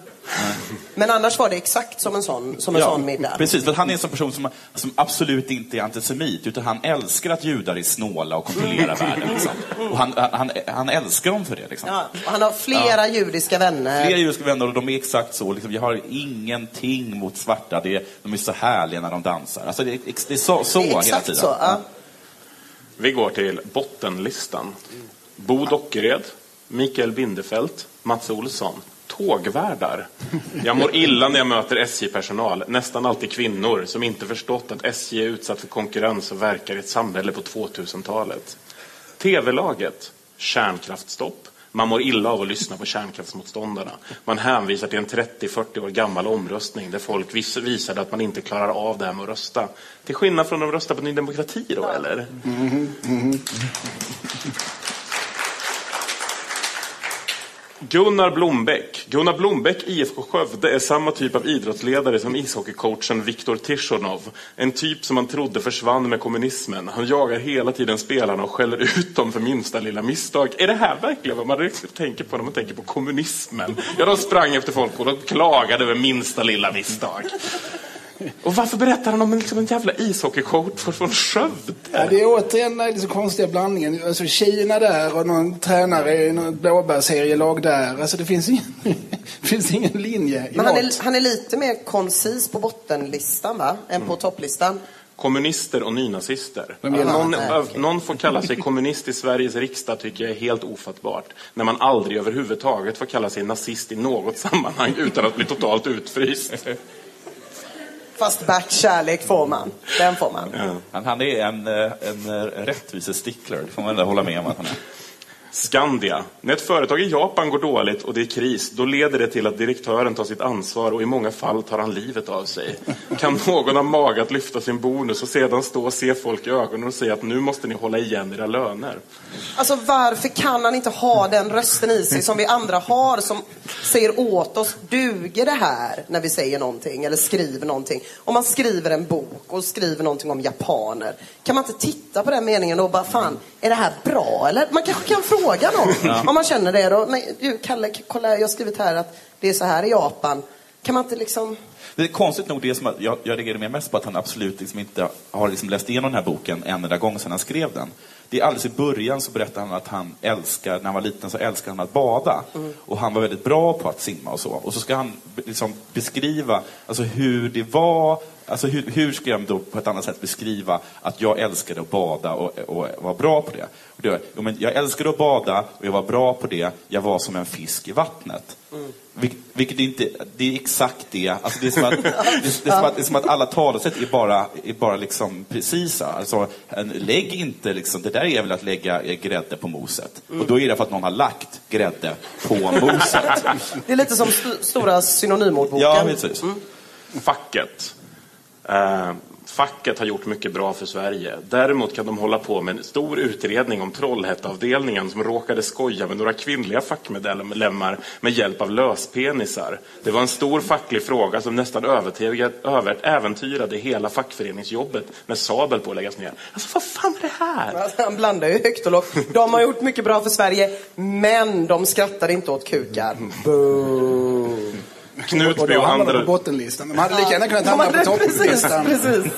Men annars var det exakt som en sån, som en sån middag. Precis, för han är en sån person som, som absolut inte är antisemit, utan han älskar att judar är snåla och kontrollerar världen. Liksom. Och han, han, han älskar dem för det. Liksom. Ja, och han har flera judiska vänner. Flera judiska vänner och de är exakt så. Liksom, jag har ingenting mot svarta. Det är, de är så härliga när de dansar. Alltså, det, är, det är så, så Det är hela exakt tiden. så, ja. Vi går till bottenlistan. Bo Dockered, Mikael Bindefeld, Mats Olsson. Tågvärdar. Jag mår illa när jag möter SJ-personal, nästan alltid kvinnor, som inte förstått att SJ är utsatt för konkurrens och verkar i ett samhälle på 2000-talet. TV-laget. Kärnkraftstopp. Man mår illa av att lyssna på kärnkraftsmotståndarna. Man hänvisar till en 30-40 år gammal omröstning där folk vis- visade att man inte klarar av det här med att rösta. Till skillnad från att rösta på Ny Demokrati då, eller? Mm-hmm. Mm-hmm. Gunnar Blombeck. Gunnar Blombeck, IFK Skövde, är samma typ av idrottsledare som ishockeycoachen Viktor Tishonov. En typ som man trodde försvann med kommunismen. Han jagar hela tiden spelarna och skäller ut dem för minsta lilla misstag. Är det här verkligen vad man tänker på när man tänker på kommunismen? Ja, de sprang efter folk och de klagade över minsta lilla misstag. Och varför berättar han om en, liksom en jävla ishockeycoach från Skövde? Ja, det är återigen den liksom konstiga blandningen. Alltså Kina där och någon tränare i något blåbärsserielag där. Alltså det finns ingen, det finns ingen linje Men han är, han är lite mer koncis på bottenlistan va? Än på topplistan. Kommunister och nynazister. Gillar någon, någon får kalla sig kommunist i Sveriges riksdag tycker jag är helt ofattbart. När man aldrig överhuvudtaget får kalla sig nazist i något sammanhang utan att bli totalt utfryst. Fast Bert kärlek får man. Den får man. Han, han är en, eh, en eh, rättvisestickler, det får man ändå hålla med om att han är. Skandia. När ett företag i Japan går dåligt och det är kris, då leder det till att direktören tar sitt ansvar och i många fall tar han livet av sig. Kan någon ha mage att lyfta sin bonus och sedan stå och se folk i ögonen och säga att nu måste ni hålla igen era löner? Alltså varför kan han inte ha den rösten i sig som vi andra har som säger åt oss, duger det här när vi säger någonting eller skriver någonting? Om man skriver en bok och skriver någonting om japaner, kan man inte titta på den meningen och bara fan, är det här bra eller? Man kanske kan fråga någon Ja. om man känner det då. Men du Kalle, kolla jag har skrivit här att det är så här i Japan. Kan man inte liksom... Det är konstigt nog det som jag, jag reagerar mer mest på att han absolut liksom inte har liksom läst igenom den här boken en enda gång sedan han skrev den. Det är alldeles i början så berättar han att han älskar, när han var liten så älskade han att bada. Och han var väldigt bra på att simma och så. Och så ska han liksom beskriva alltså hur det var, alltså hur, hur ska jag då på ett annat sätt beskriva att jag älskade att bada och, och var bra på det. Och det jo, men jag älskade att bada och jag var bra på det, jag var som en fisk i vattnet. Vil, vilket inte, det är exakt det. Alltså det, är som att, det, det, är som att, det är som att alla talesätt är bara, är bara liksom precisa. Alltså, en, lägg inte liksom, det där är väl att lägga grädde på moset. Och då är det för att någon har lagt grädde på moset. Det är lite som st- stora synonymordboken. Ja, precis. Facket. Eh, facket har gjort mycket bra för Sverige. Däremot kan de hålla på med en stor utredning om Trollhätteavdelningen som råkade skoja med några kvinnliga fackmedlemmar med hjälp av löspenisar. Det var en stor facklig fråga som nästan över- äventyrade hela fackföreningsjobbet när Sabel på att läggas ner. Alltså vad fan är det här? Alltså, Han blandar ju högt och lågt. De har gjort mycket bra för Sverige, men de skrattar inte åt kukar. Boo. Knutby och och andra- på bottenlistan. De hade lika gärna kunnat hamna på precis, topplistan. precis.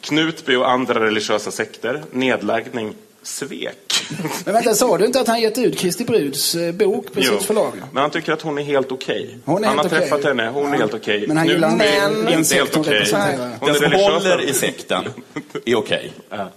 Knutby och andra religiösa sekter. Nedläggning. Svek. Men vänta, sa du inte att han gett ut Kristi Bruds eh, bok på Jo. sitt förlag? Men han tycker att hon är helt okej. Hon är Han har helt okej. träffat henne, hon är helt okej. Men han Nu- gillar inte Men- den inte sekt helt hon okej. representerar. Hon är Den som håller i sekten är okej.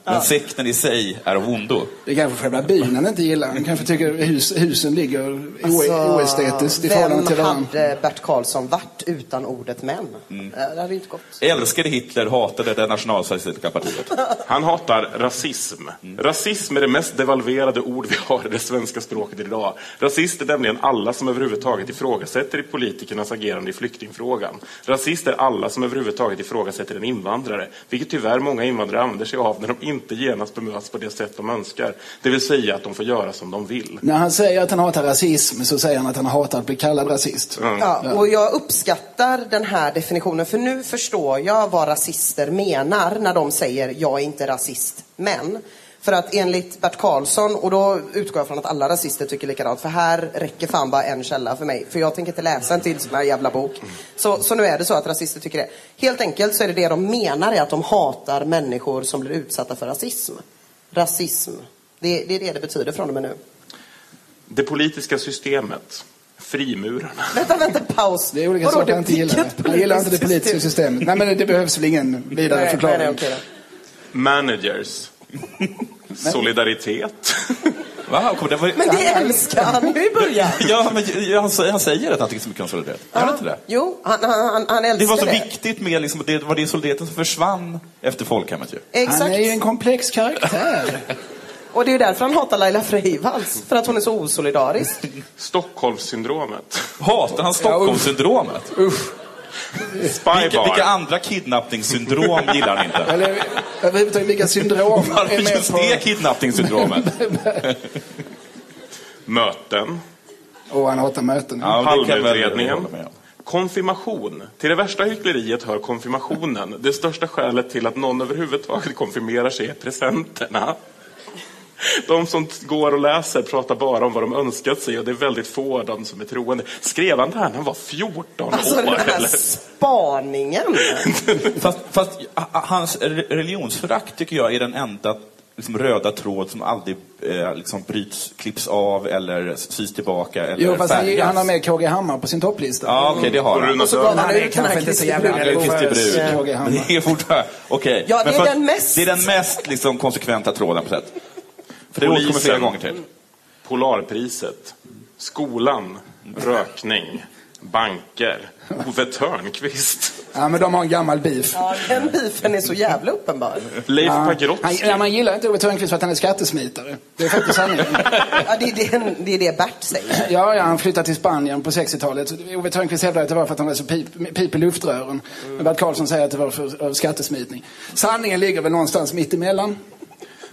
Men sekten i sig är av ondo. Det är kanske själva byn han inte gillar. Han kanske tycker hus, husen ligger o- Alltså, oestetiskt i förhållande till Vem varandra. hade Bert Karlsson varit utan ordet män? Mm. Eh, Det hade inte gått. Älskade Hitler, hatade det nationalsocialistiska partiet. Han hatar rasism. Rasism är det mest devalverade devalverade ord vi har i det svenska språket idag. Rasist är nämligen alla som överhuvudtaget ifrågasätter i politikernas agerande i flyktingfrågan. Rasist är alla som överhuvudtaget ifrågasätter en invandrare, vilket tyvärr många invandrare använder sig av när de inte genast bemöts på det sätt de önskar. Det vill säga att de får göra som de vill. När han säger att han hatar rasism så säger han att han hatar att bli kallad rasist. Ja, och jag uppskattar den här definitionen för nu förstår jag vad rasister menar när de säger jag är inte rasist, men. För att enligt Bert Karlsson, och då utgår jag från att alla rasister tycker likadant, för här räcker fan bara en källa för mig. För jag tänker inte läsa en till sån här jävla bok. Så, så nu är det så att rasister tycker det. Helt enkelt så är det det de menar är att de hatar människor som blir utsatta för rasism. Rasism. Det, det är det det betyder från och med nu. Det politiska systemet, frimurarna. Vänta, vänta, paus. Det är olika Vadå, saker han inte gillar. Han gillar inte det politiska system? systemet. Nej, men det behövs väl ingen vidare Nej, förklaring. nej, nej, då. Managers. Solidaritet. Wow, det var... Men det älskar han ju i början. Ja, men han, säger- han säger att han tycker så mycket om solidaritet. Gör han inte det? Jo, han, han, han, älskar Det var så det. viktigt med, liksom, det var det solidariteten som försvann efter folkhemmet ju. Exakt. Han är ju en komplex karaktär. Och det är ju därför han hatar Laila Freivalds. För att hon är så osolidarisk. Stockholmssyndromet. Hatar han Stockholmssyndromet? Spybar. Vilka, vilka andra kidnappningssyndrom gillar han inte? Eller överhuvudtaget vilka syndrom Varför är med just på... det kidnappningssyndromet? Möten. Och han hatar möten. Ja, Palmeutredningen. Konfirmation. Till det värsta hyckleriet hör konfirmationen. Det största skälet till att någon överhuvudtaget konfirmerar sig är presenterna. De som går och läser pratar bara om vad de önskat sig och det är väldigt få av dem som är troende. Skrev han det här när han var 14 Alltså år? den här eller? spaningen. Fast, fast hans re- religionsförakt tycker jag är den enda liksom, röda tråd som aldrig eh, liksom, bryts, klipps av eller sys tillbaka eller Jo, fast han, färgas. han har med KG Hammar på sin topplista. Ja, okej, det har han. Och så gav han ut den här kanske inte så Kristi Hammar. det är fortfarande... Okej. Ja, det Men är för- den mest- Det är den mest liksom, konsekventa tråden på sätt. För det återkommer flera gånger till. Polarpriset. Skolan. Rökning. Banker. Ove Thörnqvist. Ja, men de har en gammal beef. Ja, den beefen är så jävla uppenbar. Leif Ja. Pagrotsky. ja, man gillar inte Ove Thörnqvist för att han är skattesmitare. Det är faktiskt sanningen. Ja, det, är det, det är det Bert säger. Ja, ja, han flyttade till Spanien på 60-talet. Ove Thörnqvist hävdar att det var för att han var så pip, pip i luftrören. Men Bert Karlsson säger att det var för av skattesmitning. Sanningen ligger väl någonstans mitt emellan.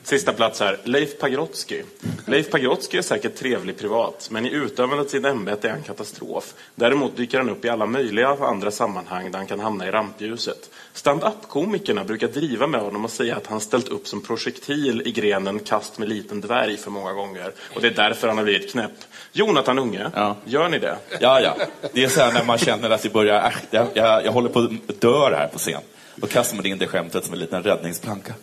Sista plats här. Leif Pagrotsky. Leif Pagrotsky är säkert trevlig privat, men i utövandet av sitt ämbete är han katastrof. Däremot dyker han upp i alla möjliga andra sammanhang där han kan hamna i rampljuset. Stand-up-komikerna brukar driva med honom och säga att han ställt upp som projektil i grenen kast med liten dvärg för många gånger. Och det är därför han har blivit knäpp. Jonathan Unge, Ja. gör ni det? Ja, ja. Det är så här när man känner att det börjar... Äh, jag, jag, jag håller på att dö här på scen. Då kastar man in det skämtet som en liten räddningsplanka.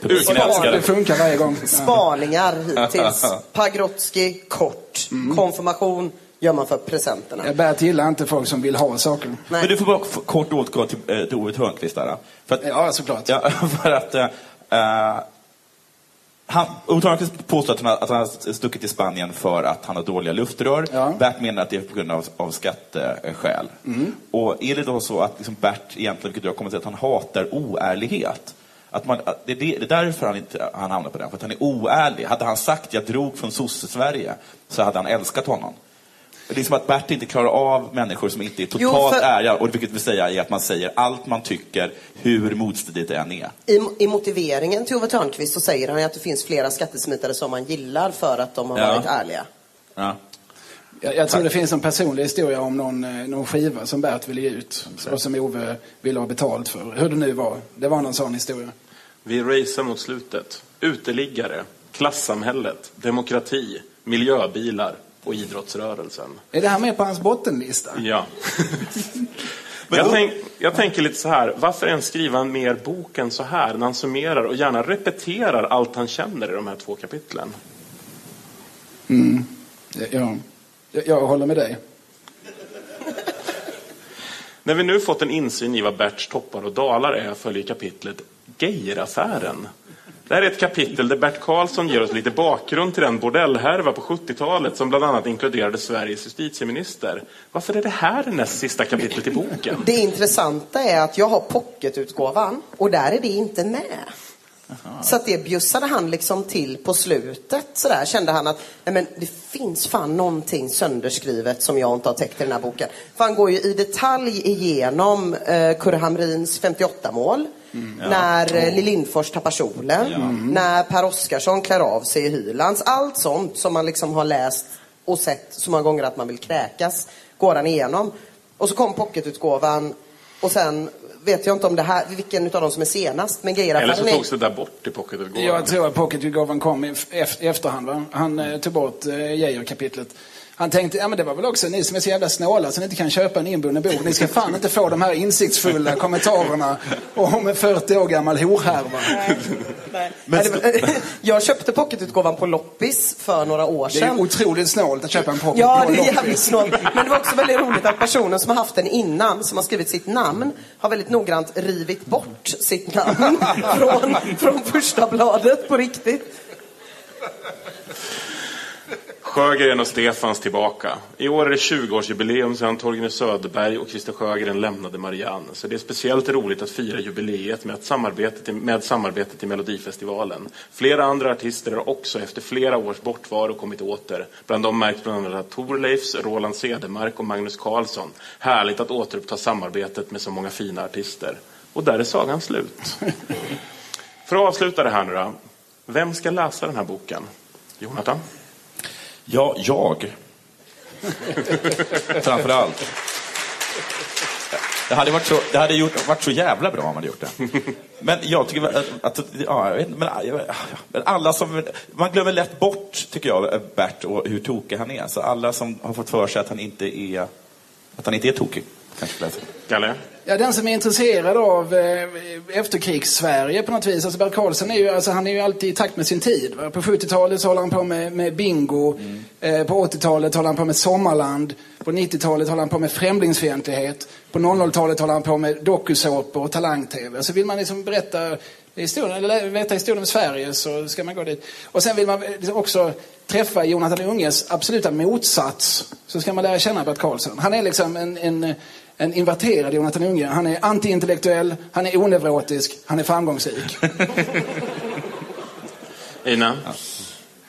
Publiken älskar Det det. funkar varje gång. Spaningar hittills. Pagrotsky, kort. Konfirmation gör man för presenterna. Jag Bert gillar inte folk som vill ha saker. Men du får bara kort återgå till, eh, till Ove Thörnqvist där. För att, Ja, såklart. Ja, för att... eh, han, Ove Thörnqvist påstår att han, har, att han har stuckit till Spanien för att han har dåliga luftrör. Ja. Bert menar att det är på grund av, av skatteskäl. Och är det då så att liksom Bert egentligen, vilket jag kommer att säga, att han hatar oärlighet? Att man, att det, är det, det är därför han, inte, han hamnar på den, för att han är oärlig. Hade han sagt jag drog från sosse-Sverige så hade han älskat honom. Det är som att Bert inte klarar av människor som inte är Jo, totalt för- ärliga. Och vilket vill säga är att man säger allt man tycker, hur motstridigt det än är. I, I motiveringen till Ove Thörnqvist så säger han att det finns flera skattesmitare som man gillar för att de har Ja. varit ärliga. Ja. Jag, jag tror det finns en personlig historia om någon, eh, någon skiva som Bert ville ge ut och som Ove ville ha betalt för. Hur det nu var. Det var någon sån historia. Vi racear mot slutet. Uteliggare, klassamhället, demokrati, miljöbilar och idrottsrörelsen. Är det här med på hans bottenlista? Ja. jag, tänk, jag tänker lite så här, varför ens skriva mer bok än så här när han summerar och gärna repeterar allt han känner i de här två kapitlen? Mm. Ja. Jag, jag håller med dig. När vi nu fått en insyn i vad Berts toppar och dalar är följer kapitlet Geiraffären. Det här är ett kapitel där Bert Karlsson ger oss lite bakgrund till den bordellhärva på 70-talet som bland annat inkluderade Sveriges justitieminister. Varför är det här det näst sista kapitlet i boken? Det intressanta är att jag har pocketutgåvan och där är det inte med. Så att det bjussade han liksom till på slutet. Så där kände han att nej men det finns fan någonting sönderskrivet som jag inte har täckt i den här boken. För han går ju i detalj igenom eh, Kurre Hamrins 58-mål. Ja. När eh. Lill Lindfors tappar kjolen. Mm. När Per Oscarsson klär av sig i Hylands. Allt sånt som man liksom har läst och sett så många gånger att man vill kräkas. Går han igenom. Och så kom pocketutgåvan. Och sen vet jag inte om det här, vilken utav dem som är senast. Men grejer Eller så togs det där bort i pocketutgåvan. Jag tror att pocketutgåvan kom i efterhand. Va? Han eh, tog bort eh, Geijer-kapitlet. Han tänkte, ja men det var väl också ni som är så jävla snåla så ni inte kan köpa en inbunden bok. Ni ska fan inte få de här insiktsfulla kommentarerna om en 40 år gammal horhärva. Nej, var- jag köpte pocketutgåvan på loppis för några år Det är sedan. otroligt snålt att köpa en pocket Ja, på det är jävligt snålt. Men det var också väldigt roligt att personen som har haft den innan, som har skrivit sitt namn, har väldigt noggrant rivit bort sitt namn från, från första bladet på riktigt. Sjögren och Stefans tillbaka. I år är det 20-årsjubileum sedan Torgny Söderberg och Christer Sjögren lämnade Marianne. Så det är speciellt roligt att fira jubileet med, samarbetet, med samarbetet i Melodifestivalen. Flera andra artister har också efter flera års bortvaro kommit åter. Bland dem märks bland annat Thorleifs, Roland Cedermark och Magnus Carlsson. Härligt att återuppta samarbetet med så många fina artister. Och där är sagan slut. För att avsluta det här nu då. Vem ska läsa den här boken? Jonathan? Ja, jag. Framför allt. Det hade, varit så, det hade gjort, varit så jävla bra om man hade gjort det. Men jag tycker att, att ja, jag vet, inte, men, ja, men alla som, man glömmer lätt bort, tycker jag, Bert och hur tokig han är. Så alla som har fått för sig att han inte är, att han inte är tokig, kanske. Kalle? Ja, den som är intresserad av eh, efterkrigs-Sverige på något vis. Alltså Bert Karlsson är ju, alltså, han är ju alltid i takt med sin tid. Va? På 70-talet så håller han på med, med bingo. Eh, på 80-talet håller han på med Sommarland. På 90-talet håller han på med främlingsfientlighet. På 00-talet håller han på med dokusåpor och talang-tv. Så vill man liksom berätta historien, eller veta historien om Sverige så ska man gå dit. Och sen vill man liksom också träffa Jonathan Unges absoluta motsats. Så ska man lära känna Bert Karlsson. Han är liksom en, en, en inverterad Jonathan Unge. Han är antiintellektuell, han är onevrotisk, han är framgångsrik. Ina?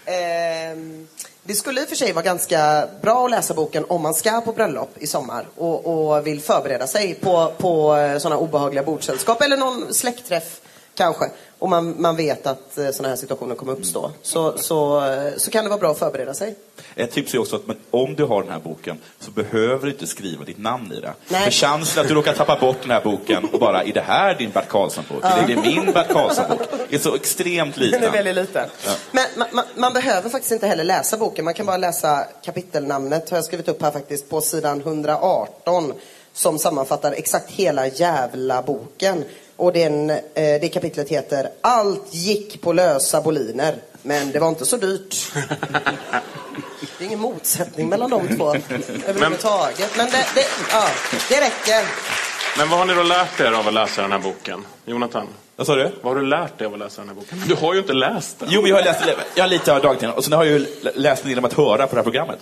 Ehm, det skulle i och för sig vara ganska bra att läsa boken om man ska på bröllop i sommar och, och vill förbereda sig på, på sådana obehagliga bordsällskap eller någon släktträff kanske. Och man, man vet att sådana här situationer kommer uppstå. Så, så, eh, så kan det vara bra att förbereda sig. Ett tips är också att men, om du har den här boken så behöver du inte skriva ditt namn i den. Nej. För chansen att du råkar tappa bort den här boken och bara, är det här din Bert Karlsson-bok? Ja. Är det min Bert Karlsson-bok? är så extremt liten. Den är väldigt liten. Ja. Men man, man, man behöver faktiskt inte heller läsa boken. Man kan bara läsa kapitelnamnet, har jag skrivit upp här faktiskt, på sidan 118. Som sammanfattar exakt hela jävla boken. Och den, eh, det kapitlet heter Allt gick på lösa boliner, men det var inte så dyrt. Det är ingen motsättning mellan de två överhuvudtaget. Men det, det, ja, det räcker. Men vad har ni då lärt er av att läsa den här boken? Jonathan? Vad sa du? Vad har du lärt dig av att läsa den här boken? Du har ju inte läst den. Jo, men jag har läst jag har lite av dagtidningen och sen har jag ju läst en del om att höra på det här programmet.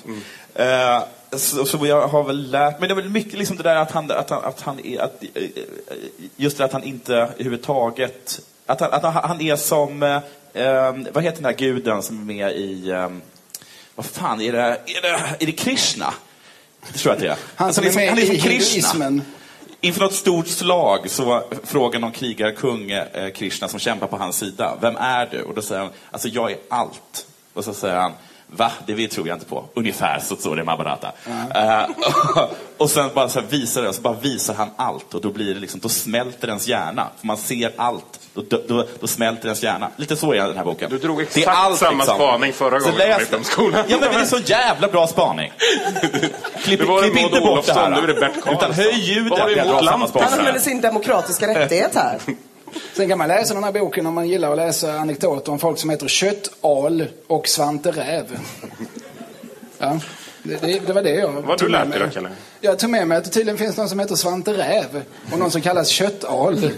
Eh, så, så jag har väl lärt men det är väl mycket liksom det där att han, att han, att han är, att, eh, just det att han inte överhuvudtaget, att han, att han, är som, eh, eh, vad heter den där guden som är med i, eh, vad fan är det, är det, är det Krishna? Det tror jag att det är. Han som Alltså, är liksom- med han i som Krishna. hinduismen. Inför något stort slag så frågar någon krigarkung eh, Krishna som kämpar på hans sida, vem är du? Och då säger han, alltså jag är allt. Och så säger han, va? Det vi tror jag inte på. Ungefär så står det i Mahabharata. Eh, och sen bara så här visar det, och så bara visar han allt och då blir det liksom, då smälter ens hjärna. För man ser allt. Då, då, då, då smälter ens hjärna. Lite så är den här boken. Du drog exakt samma spaning förra Så gången läs i skolan. Ja men det är så jävla bra spaning. Klipp, Det var klipp inte bort det här. Olofsson, nu är det Bert Karlsson. Utan höj ljudet. Vad har du när jag emot drar samma lampan? Han använder sin demokratiska rättighet här. Sen kan man läsa den här boken om man gillar att läsa anekdoter om folk som heter Köttal och Svante Räv. Ja, det, det, det var det jag Vad du tog med lärt dig då, Kalle? Jag tog med mig att det tydligen finns någon som heter Svante Räv och någon som kallas Köttal.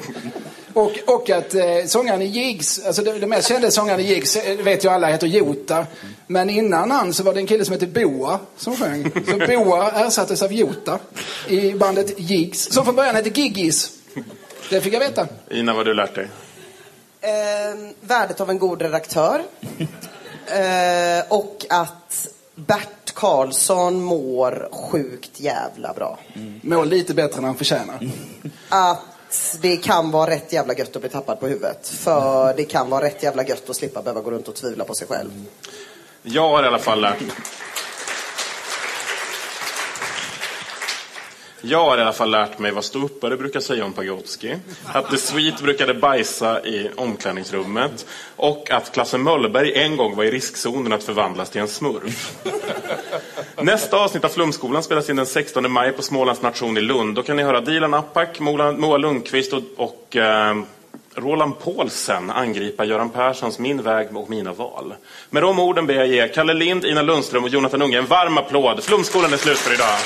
Och, och att eh, sångaren i Jigs, alltså det, det mest kända sångaren i Jigs, eh, vet ju alla, heter Jota. Men innan han så var det en kille som hette Boa som sjöng. Så Boa ersattes av Jota i bandet Jigs, som från början hette Giggis. Det fick jag veta. Ina, vad har du lärt dig? Eh, värdet av en god redaktör. Eh, och att Bert Karlsson mår sjukt jävla bra. Mår lite bättre än han förtjänar. Att det kan vara rätt jävla gött att bli tappad på huvudet. För det kan vara rätt jävla gött att slippa behöva gå runt och tvivla på sig själv. Jag har i alla fall lärt Jag har i alla fall lärt mig vad ståuppare brukar säga om Pagrotsky. Att The Sweet brukade bajsa i omklädningsrummet. Och att Klasse Möllberg en gång var i riskzonen att förvandlas till en smurf. Nästa avsnitt av Flumskolan spelas in den 16 maj på Smålands nation i Lund. Då kan ni höra Dilan Apak, Moa Moa Lundqvist och, och eh, Roland Paulsen angripa Göran Perssons Min väg och mina val. Med de orden ber jag ge Kalle Lind, Ina Lundström och Jonathan Unge en varm applåd. Flumskolan är slut för idag.